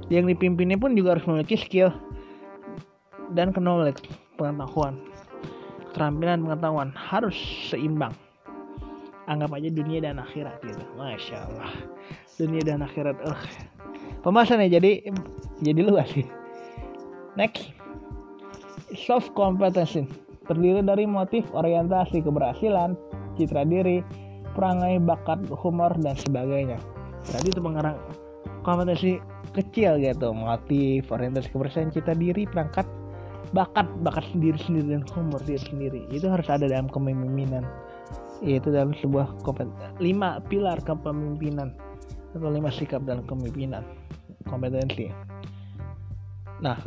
yang dipimpinnya pun juga harus memiliki skill dan knowledge pengetahuan. Keterampilan pengetahuan harus seimbang. Anggap aja dunia dan akhirat gitu. Masya Allah. Dunia dan akhirat uh. pembahasannya jadi jadi luas sih. Next. Soft competence terdiri dari motif orientasi keberhasilan citra diri perangai bakat humor dan sebagainya. Tadi itu pengarang kompetensi kecil gitu motif orientasi kebersihan cita diri perangkat bakat bakat sendiri sendiri dan humor diri sendiri. Itu harus ada dalam kepemimpinan. Yaitu dalam sebuah lima pilar kepemimpinan atau lima sikap dalam kepemimpinan kompetensi. Nah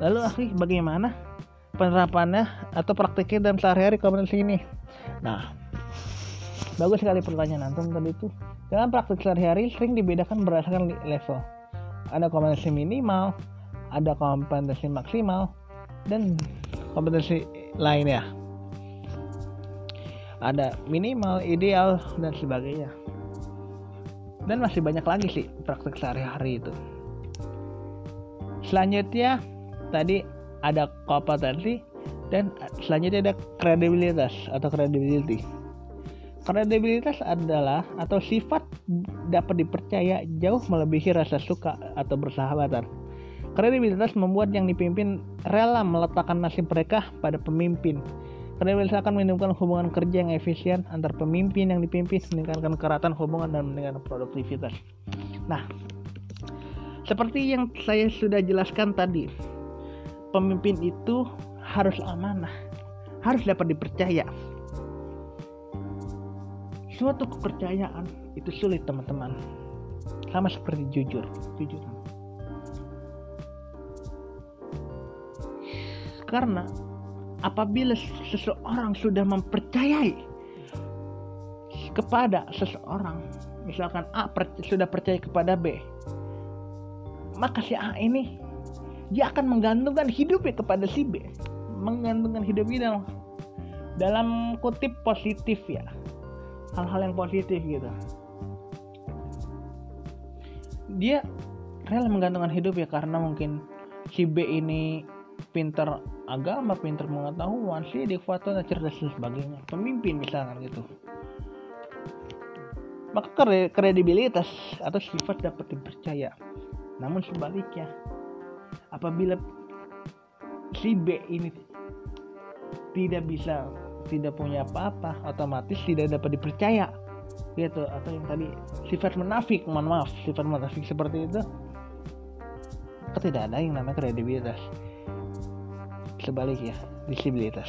lalu akhi bagaimana penerapannya atau praktiknya dalam sehari-hari kompetensi ini? Nah bagus sekali pertanyaan antum tadi itu dalam praktik sehari-hari sering dibedakan berdasarkan level. Ada kompetensi minimal, ada kompetensi maksimal, dan kompetensi lainnya. Ada minimal, ideal, dan sebagainya. Dan masih banyak lagi sih praktik sehari-hari itu. Selanjutnya, tadi ada kompetensi dan selanjutnya ada kredibilitas atau credibility Kredibilitas adalah atau sifat dapat dipercaya jauh melebihi rasa suka atau bersahabatan. Kredibilitas membuat yang dipimpin rela meletakkan nasib mereka pada pemimpin. Kredibilitas akan menimbulkan hubungan kerja yang efisien antar pemimpin yang dipimpin, meningkatkan keratan hubungan dan meningkatkan produktivitas. Nah, seperti yang saya sudah jelaskan tadi, pemimpin itu harus amanah, harus dapat dipercaya suatu kepercayaan itu sulit teman-teman. Sama seperti jujur jujur. Karena apabila seseorang sudah mempercayai kepada seseorang misalkan A per, sudah percaya kepada B maka si A ini dia akan menggantungkan hidupnya kepada si B. Menggantungkan hidupnya dalam dalam kutip positif ya hal-hal yang positif gitu dia rela menggantungkan hidup ya karena mungkin si B ini pinter agama, pinter pengetahuan, si adekuatan, cerdas dan sebagainya. Pemimpin misalkan gitu. Maka kredibilitas atau sifat dapat dipercaya. Namun sebaliknya, apabila si B ini tidak bisa tidak punya apa-apa otomatis tidak dapat dipercaya. Gitu atau yang tadi sifat menafik mohon maaf sifat menafik seperti itu. Tidak ada yang namanya kredibilitas? Sebaliknya visibilitas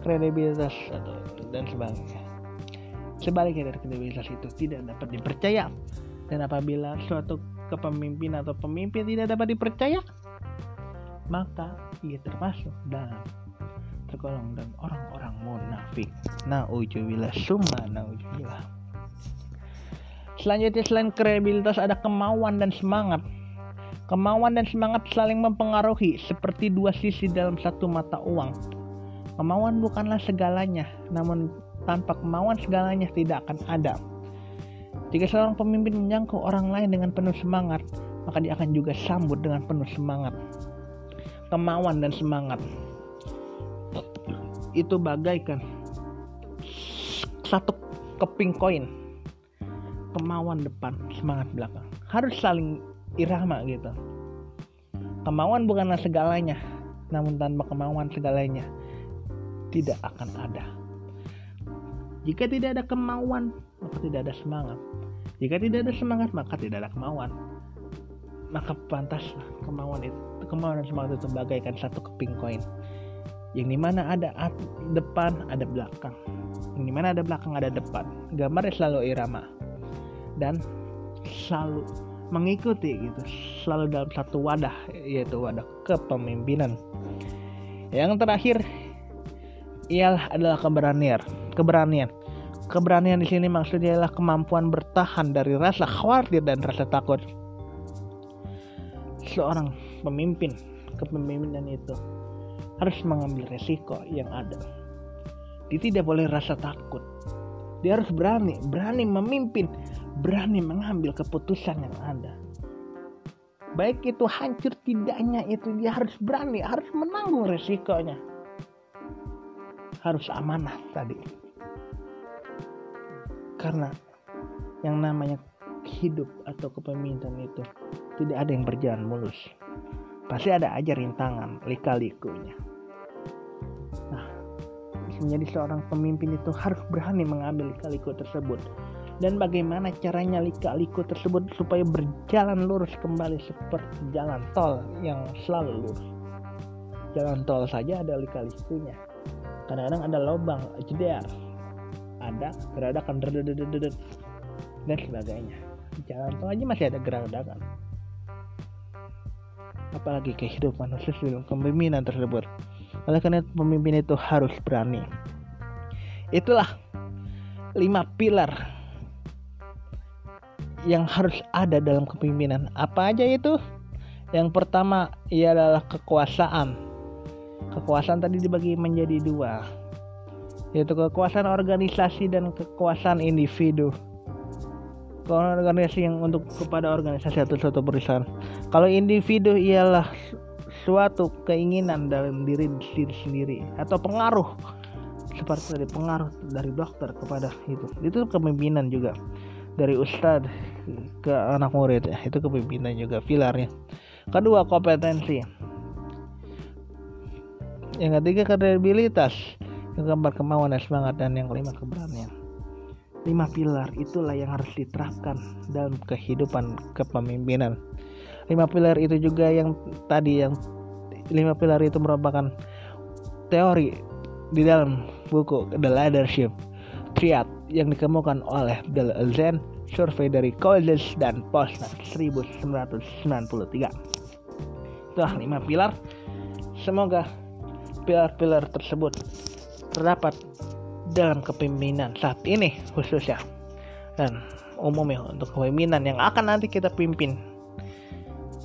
kredibilitas atau dan sebagainya sebaliknya dari kredibilitas itu tidak dapat dipercaya. Dan apabila suatu kepemimpin atau pemimpin tidak dapat dipercaya maka ia termasuk dalam tergolong dan orang-orang munafik. Nauzubillah summa nauzubillah. Selanjutnya selain kredibilitas ada kemauan dan semangat. Kemauan dan semangat saling mempengaruhi seperti dua sisi dalam satu mata uang. Kemauan bukanlah segalanya, namun tanpa kemauan segalanya tidak akan ada. Jika seorang pemimpin menyangkau orang lain dengan penuh semangat, maka dia akan juga sambut dengan penuh semangat. Kemauan dan semangat itu bagaikan satu keping koin. Kemauan depan semangat belakang. Harus saling irama gitu. Kemauan bukanlah segalanya namun tanpa kemauan segalanya tidak akan ada. Jika tidak ada kemauan maka tidak ada semangat. Jika tidak ada semangat maka tidak ada kemauan. Maka pantas kemauan itu kemauan dan semangat itu bagaikan satu keping koin yang di mana ada depan ada belakang. Yang di mana ada belakang ada depan. Gambarnya selalu irama. Dan selalu mengikuti gitu. Selalu dalam satu wadah yaitu wadah kepemimpinan. Yang terakhir ialah adalah keberanian. Keberanian. Keberanian di sini maksudnya adalah kemampuan bertahan dari rasa khawatir dan rasa takut. Seorang pemimpin kepemimpinan itu harus mengambil resiko yang ada dia tidak boleh rasa takut dia harus berani berani memimpin berani mengambil keputusan yang ada. Baik itu hancur tidaknya itu dia harus berani, harus menanggung resikonya. Harus amanah tadi. Karena yang namanya hidup atau kepemimpinan itu tidak ada yang berjalan mulus. Pasti ada aja rintangan, lika-likunya. Menjadi seorang pemimpin itu harus berani mengambil lika-liku tersebut dan bagaimana caranya lika-liku tersebut supaya berjalan lurus kembali seperti jalan tol yang selalu lurus. Jalan tol saja ada lika-likunya. Kadang-kadang ada lubang, jeder, ada geradakan dan sebagainya. Jalan tol aja masih ada geradakan. Apalagi kehidupan khusus dalam kepemimpinan tersebut. Oleh karena pemimpin itu harus berani. Itulah lima pilar yang harus ada dalam kepemimpinan. Apa aja itu? Yang pertama ia adalah kekuasaan. Kekuasaan tadi dibagi menjadi dua, yaitu kekuasaan organisasi dan kekuasaan individu. Organisasi yang untuk kepada organisasi atau suatu perusahaan. Kalau individu ialah suatu keinginan dalam diri diri sendiri atau pengaruh. Seperti dari pengaruh dari dokter kepada itu. Itu kepemimpinan juga. Dari ustadz ke anak murid ya itu kepemimpinan juga pilarnya. Kedua kompetensi. Yang ketiga kredibilitas. Yang keempat kemauan dan semangat. Dan yang kelima keberanian. Lima pilar itulah yang harus diterapkan dalam kehidupan kepemimpinan lima pilar itu juga yang tadi yang lima pilar itu merupakan teori di dalam buku The Leadership Triad yang dikemukakan oleh Bill Zen survei dari College dan Postnet 1993 itulah lima pilar semoga pilar-pilar tersebut terdapat dalam kepemimpinan saat ini khususnya dan umumnya untuk kepemimpinan yang akan nanti kita pimpin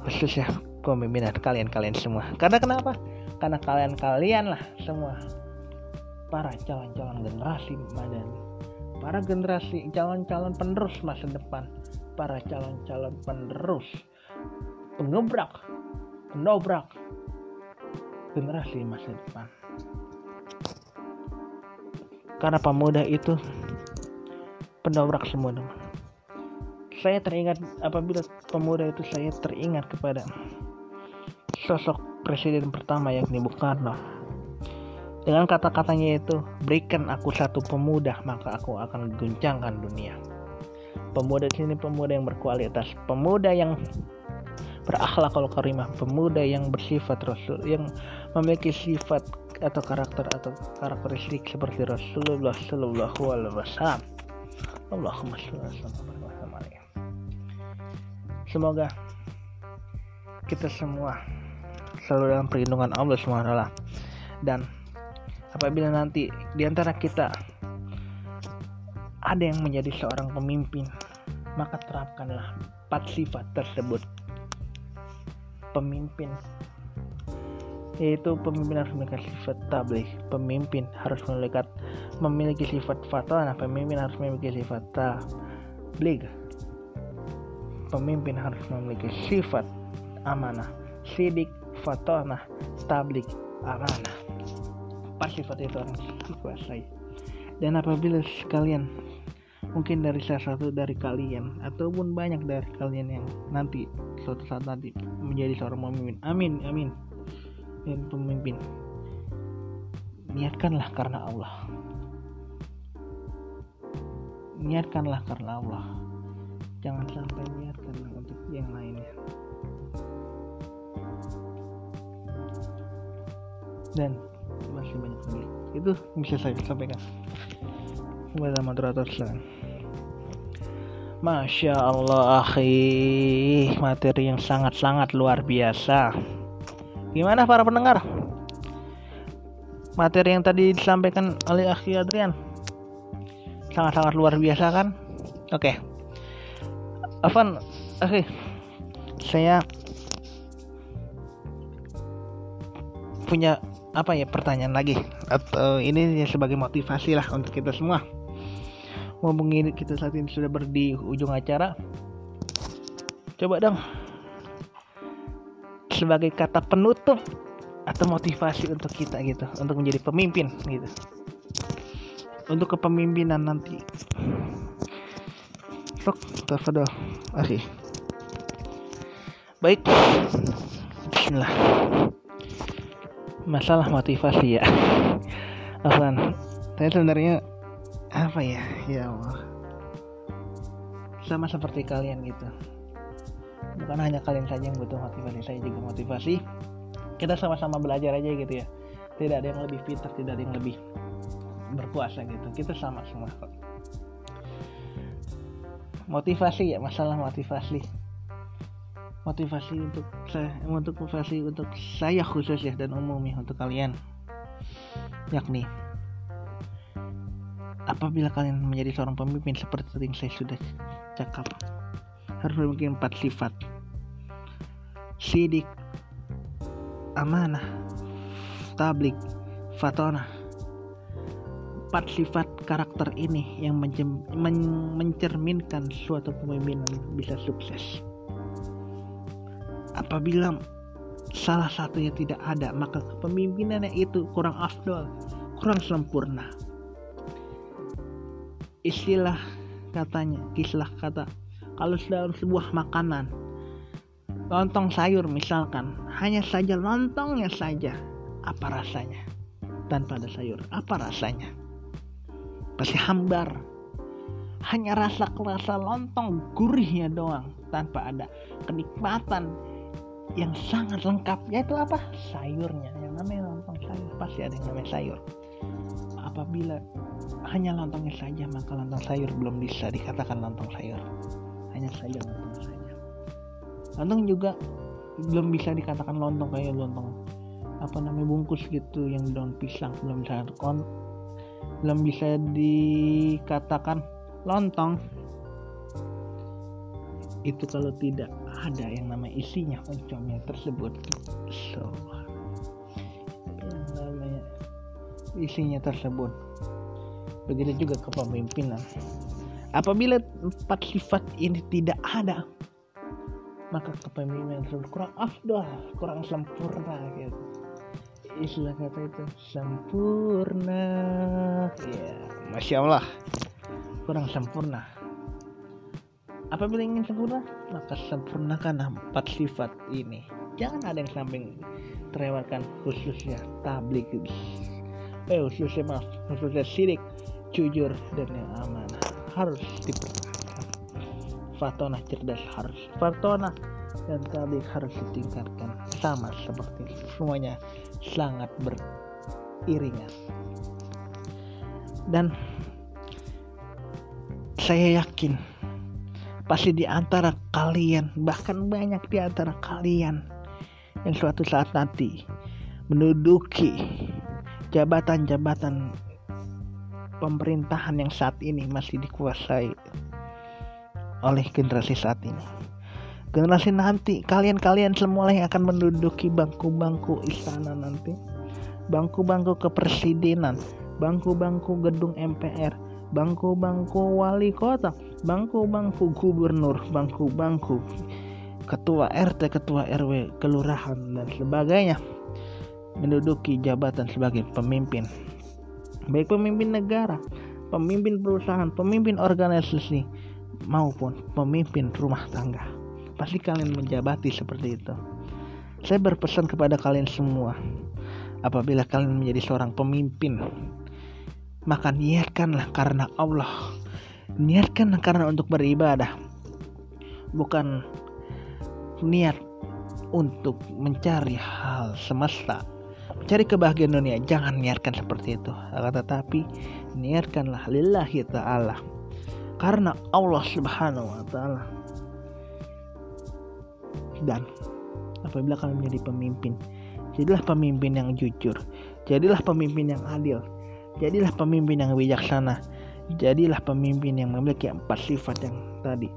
khususnya kepemimpinan kalian-kalian semua karena kenapa? karena kalian-kalian lah semua para calon-calon generasi madani para generasi calon-calon penerus masa depan, para calon-calon penerus pengebrak, pendobrak generasi masa depan. Karena pemuda itu pendobrak semua teman. Saya teringat apabila pemuda itu saya teringat kepada sosok presiden pertama yakni Bung Karno dengan kata-katanya itu, berikan aku satu pemuda, maka aku akan guncangkan dunia. Pemuda sini pemuda yang berkualitas, pemuda yang berakhlak kalau karimah, pemuda yang bersifat rasul, yang memiliki sifat atau karakter atau karakteristik seperti Rasulullah Shallallahu Alaihi Wasallam. Allahumma Semoga kita semua selalu dalam perlindungan Allah SWT dan apabila nanti di antara kita ada yang menjadi seorang pemimpin maka terapkanlah empat sifat tersebut. Pemimpin yaitu pemimpin harus memiliki sifat tabligh. Pemimpin harus memiliki memiliki sifat fatana pemimpin harus memiliki sifat tabligh pemimpin harus memiliki sifat amanah sidik fatana tabligh amanah. Empat sifat itu harus dikuasai dan apabila sekalian mungkin dari salah satu dari kalian ataupun banyak dari kalian yang nanti suatu saat nanti menjadi seorang pemimpin. Amin amin. Dan pemimpin. Niatkanlah karena Allah. Niatkanlah karena Allah jangan sampai niatkanlah untuk yang lainnya dan masih banyak lagi itu bisa saya sampaikan kepada moderator sekarang Masya Allah akhi materi yang sangat-sangat luar biasa Gimana para pendengar? Materi yang tadi disampaikan oleh Akhi Adrian sangat-sangat luar biasa kan? Oke. Okay. Afan, oke. Okay. Saya punya apa ya pertanyaan lagi. Atau ini sebagai motivasi lah untuk kita semua. Ini kita saat ini sudah berdi ujung acara. Coba dong. Sebagai kata penutup atau motivasi untuk kita gitu untuk menjadi pemimpin gitu. Untuk kepemimpinan nanti. Sok tafadol oke. Baik. Bismillah. Masalah motivasi ya. Afan saya sebenarnya apa ya? Ya Allah. Sama seperti kalian gitu. Bukan hanya kalian saja yang butuh motivasi saya juga motivasi. Kita sama-sama belajar aja gitu ya. Tidak ada yang lebih pintar tidak ada yang lebih berkuasa gitu. Kita sama semua motivasi ya masalah motivasi. Motivasi untuk saya untuk motivasi untuk saya khusus ya dan umum ya untuk kalian. Yakni apabila kalian menjadi seorang pemimpin seperti yang saya sudah cakap harus memiliki empat sifat. Sidik amanah tablik fatona empat sifat karakter ini yang men mencerminkan suatu kepemimpinan bisa sukses. Apabila salah satunya tidak ada maka kepemimpinannya itu kurang afdol kurang sempurna. Istilah katanya istilah kata kalau dalam sebuah makanan lontong sayur misalkan hanya saja lontongnya saja apa rasanya? Tanpa ada sayur apa rasanya pasti hambar. Hanya rasa kerasa lontong gurihnya doang tanpa ada kenikmatan yang sangat lengkap. Yaitu apa? Sayurnya. Yang namanya lontong sayur. Pasti ada yang namanya sayur. Apabila hanya lontongnya saja maka lontong sayur belum bisa dikatakan lontong sayur. Hanya saja lontong saja. Lontong juga belum bisa dikatakan lontong kayak lontong apa namanya bungkus gitu yang daun pisang. Belum bisa kon belum bisa dikatakan lontong. Itu kalau tidak ada yang namanya isinya oncomnya tersebut. So yang namanya isinya tersebut. Begitu juga kepemimpinan. Apabila empat sifat ini tidak ada, maka kepemimpinan tersebut kurang afdol, kurang sempurna gitu. Istilah kata itu. Sempurna. Ya, masya Allah, kurang sempurna. Apabila ingin sempurna, maka sempurnakan empat sifat ini. Jangan ada yang samping terlewatkan khususnya tablik. Eh khususnya maaf khususnya sirik jujur dan yang amanah harus dipertahankan Fatona cerdas harus. Fatona dan tabik harus ditingkatkan. Sama seperti semuanya sangat beriringan dan saya yakin pasti di antara kalian bahkan banyak di antara kalian yang suatu saat nanti menduduki jabatan-jabatan pemerintahan yang saat ini masih dikuasai oleh generasi saat ini. Generasi nanti kalian-kalian semua yang akan menduduki bangku-bangku istana nanti. Bangku-bangku kepresidenan bangku-bangku gedung MPR bangku-bangku wali kota bangku-bangku gubernur bangku-bangku ketua RT ketua RW kelurahan dan sebagainya. Menduduki jabatan sebagai pemimpin. Baik pemimpin negara pemimpin perusahaan pemimpin organisasi maupun pemimpin rumah tangga pasti kalian menjabati seperti itu. Saya berpesan kepada kalian semua, apabila kalian menjadi seorang pemimpin, maka niatkanlah karena Allah. Niatkanlah karena untuk beribadah. Bukan niat untuk mencari hal semesta. Mencari kebahagiaan dunia, jangan niatkan seperti itu. Tetapi, niatkanlah lillahi ta'ala. Karena Allah subhanahu wa ta'ala dan apabila kalian menjadi pemimpin jadilah pemimpin yang jujur jadilah pemimpin yang adil jadilah pemimpin yang bijaksana jadilah pemimpin yang memiliki empat sifat yang tadi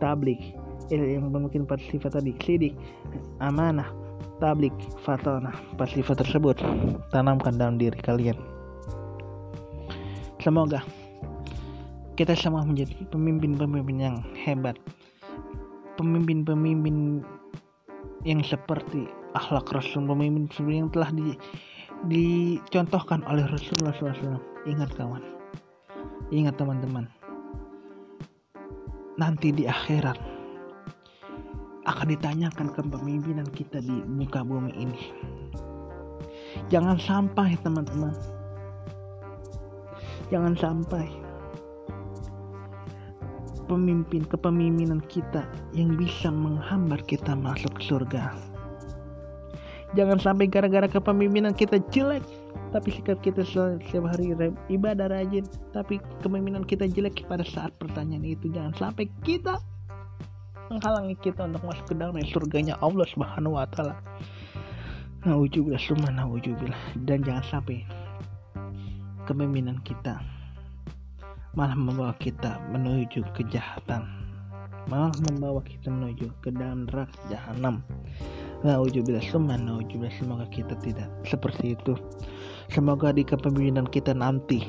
tablik eh, yang memiliki empat sifat tadi sidik amanah tablik fatona empat sifat tersebut tanamkan dalam diri kalian. Semoga kita semua menjadi pemimpin-pemimpin yang hebat pemimpin-pemimpin yang seperti akhlak Rasul pemimpin yang telah di, dicontohkan oleh Rasulullah SAW. Ingat kawan, ingat teman-teman, nanti di akhirat akan ditanyakan kepemimpinan kita di muka bumi ini. Jangan sampai teman-teman, jangan sampai pemimpin kepemimpinan kita yang bisa menghambat kita masuk surga. Jangan sampai gara-gara kepemimpinan kita jelek, tapi sikap kita setiap hari ibadah rajin, tapi kepemimpinan kita jelek pada saat pertanyaan itu. Jangan sampai kita menghalangi kita untuk masuk ke dalam surganya Allah Subhanahu wa taala. Naujubillah summa naujubillah dan jangan sampai kepemimpinan kita malah membawa kita menuju kejahatan. Malah membawa kita menuju ke dalam neraka jahanam. Naujubillah naujubillah semoga kita tidak seperti itu. Semoga di kepemimpinan kita nanti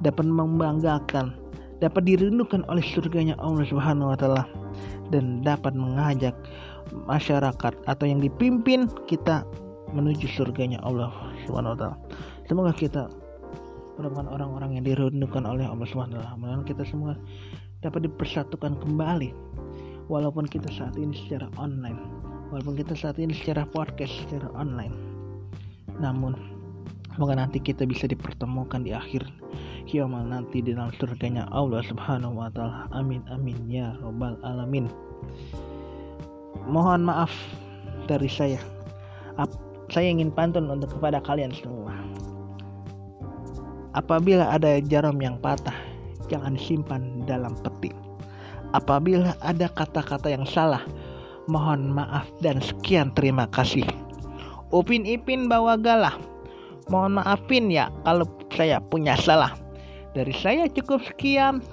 dapat membanggakan dapat dirindukan oleh surganya Allah Subhanahu wa taala dan dapat mengajak masyarakat atau yang dipimpin kita menuju surganya Allah Subhanahu wa taala. Semoga kita merupakan orang-orang yang dirindukan oleh Allah SWT. Mudah kita semua dapat dipersatukan kembali walaupun kita saat ini secara online walaupun kita saat ini secara podcast secara online. Namun semoga nanti kita bisa dipertemukan di akhir kiamat nanti di dalam surganya Allah Subhanahu wa taala. Amin amin ya robbal alamin. Mohon maaf dari saya. Saya ingin pantun untuk kepada kalian semua Apabila ada jarum yang patah, jangan simpan dalam peti. Apabila ada kata-kata yang salah, mohon maaf dan sekian terima kasih. Upin Ipin bawa galah. Mohon maafin ya kalau saya punya salah. Dari saya cukup sekian.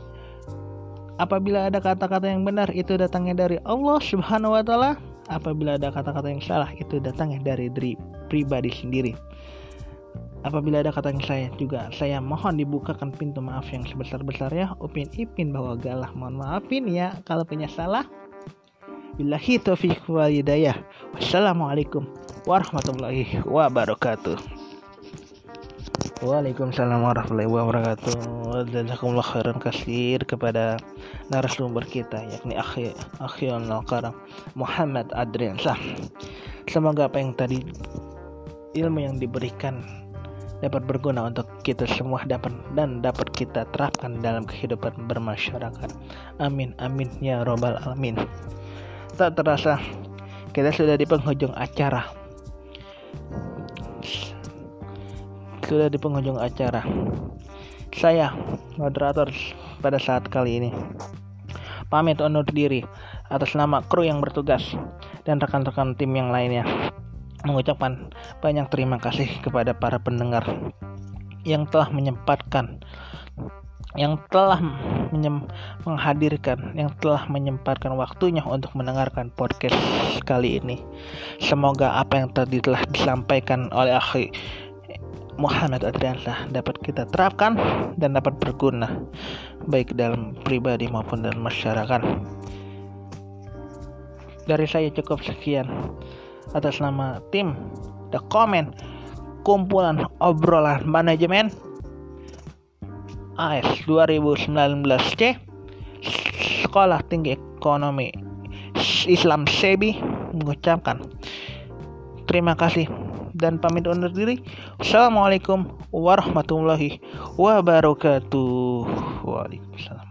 Apabila ada kata-kata yang benar itu datangnya dari Allah Subhanahu wa taala. Apabila ada kata-kata yang salah itu datangnya dari diri pribadi sendiri. Apabila ada kata yang saya juga saya mohon dibukakan pintu maaf yang sebesar-besarnya. Upin Ipin bawa galah. Mohon maafin ya kalau punya salah. Billahi taufiq wal hidayah. Wassalamualaikum warahmatullahi wabarakatuh. Waalaikumsalam warahmatullahi wabarakatuh. Jazakumullah khairan kasir kepada narasumber kita yakni akhi akhi karam Muhammad Adrian. Semoga apa yang tadi ilmu yang diberikan dapat berguna untuk kita semua dapat dan dapat kita terapkan dalam kehidupan bermasyarakat. Amin amin ya robbal alamin. Tak terasa kita sudah di penghujung acara. Sudah di penghujung acara. Saya moderator pada saat kali ini pamit undur diri atas nama kru yang bertugas dan rekan-rekan tim yang lainnya mengucapkan banyak terima kasih kepada para pendengar yang telah menyempatkan yang telah menyem menghadirkan, yang telah menyempatkan waktunya untuk mendengarkan podcast kali ini. Semoga apa yang tadi telah disampaikan oleh akhi Muhammad Adriansyah dapat kita terapkan dan dapat berguna baik dalam pribadi maupun dalam masyarakat. Dari saya cukup sekian atas nama tim The Comment kumpulan obrolan manajemen AS 2019C Sekolah Tinggi Ekonomi Islam Sebi mengucapkan terima kasih dan pamit undur diri. Assalamualaikum warahmatullahi wabarakatuh. Waalaikumsalam.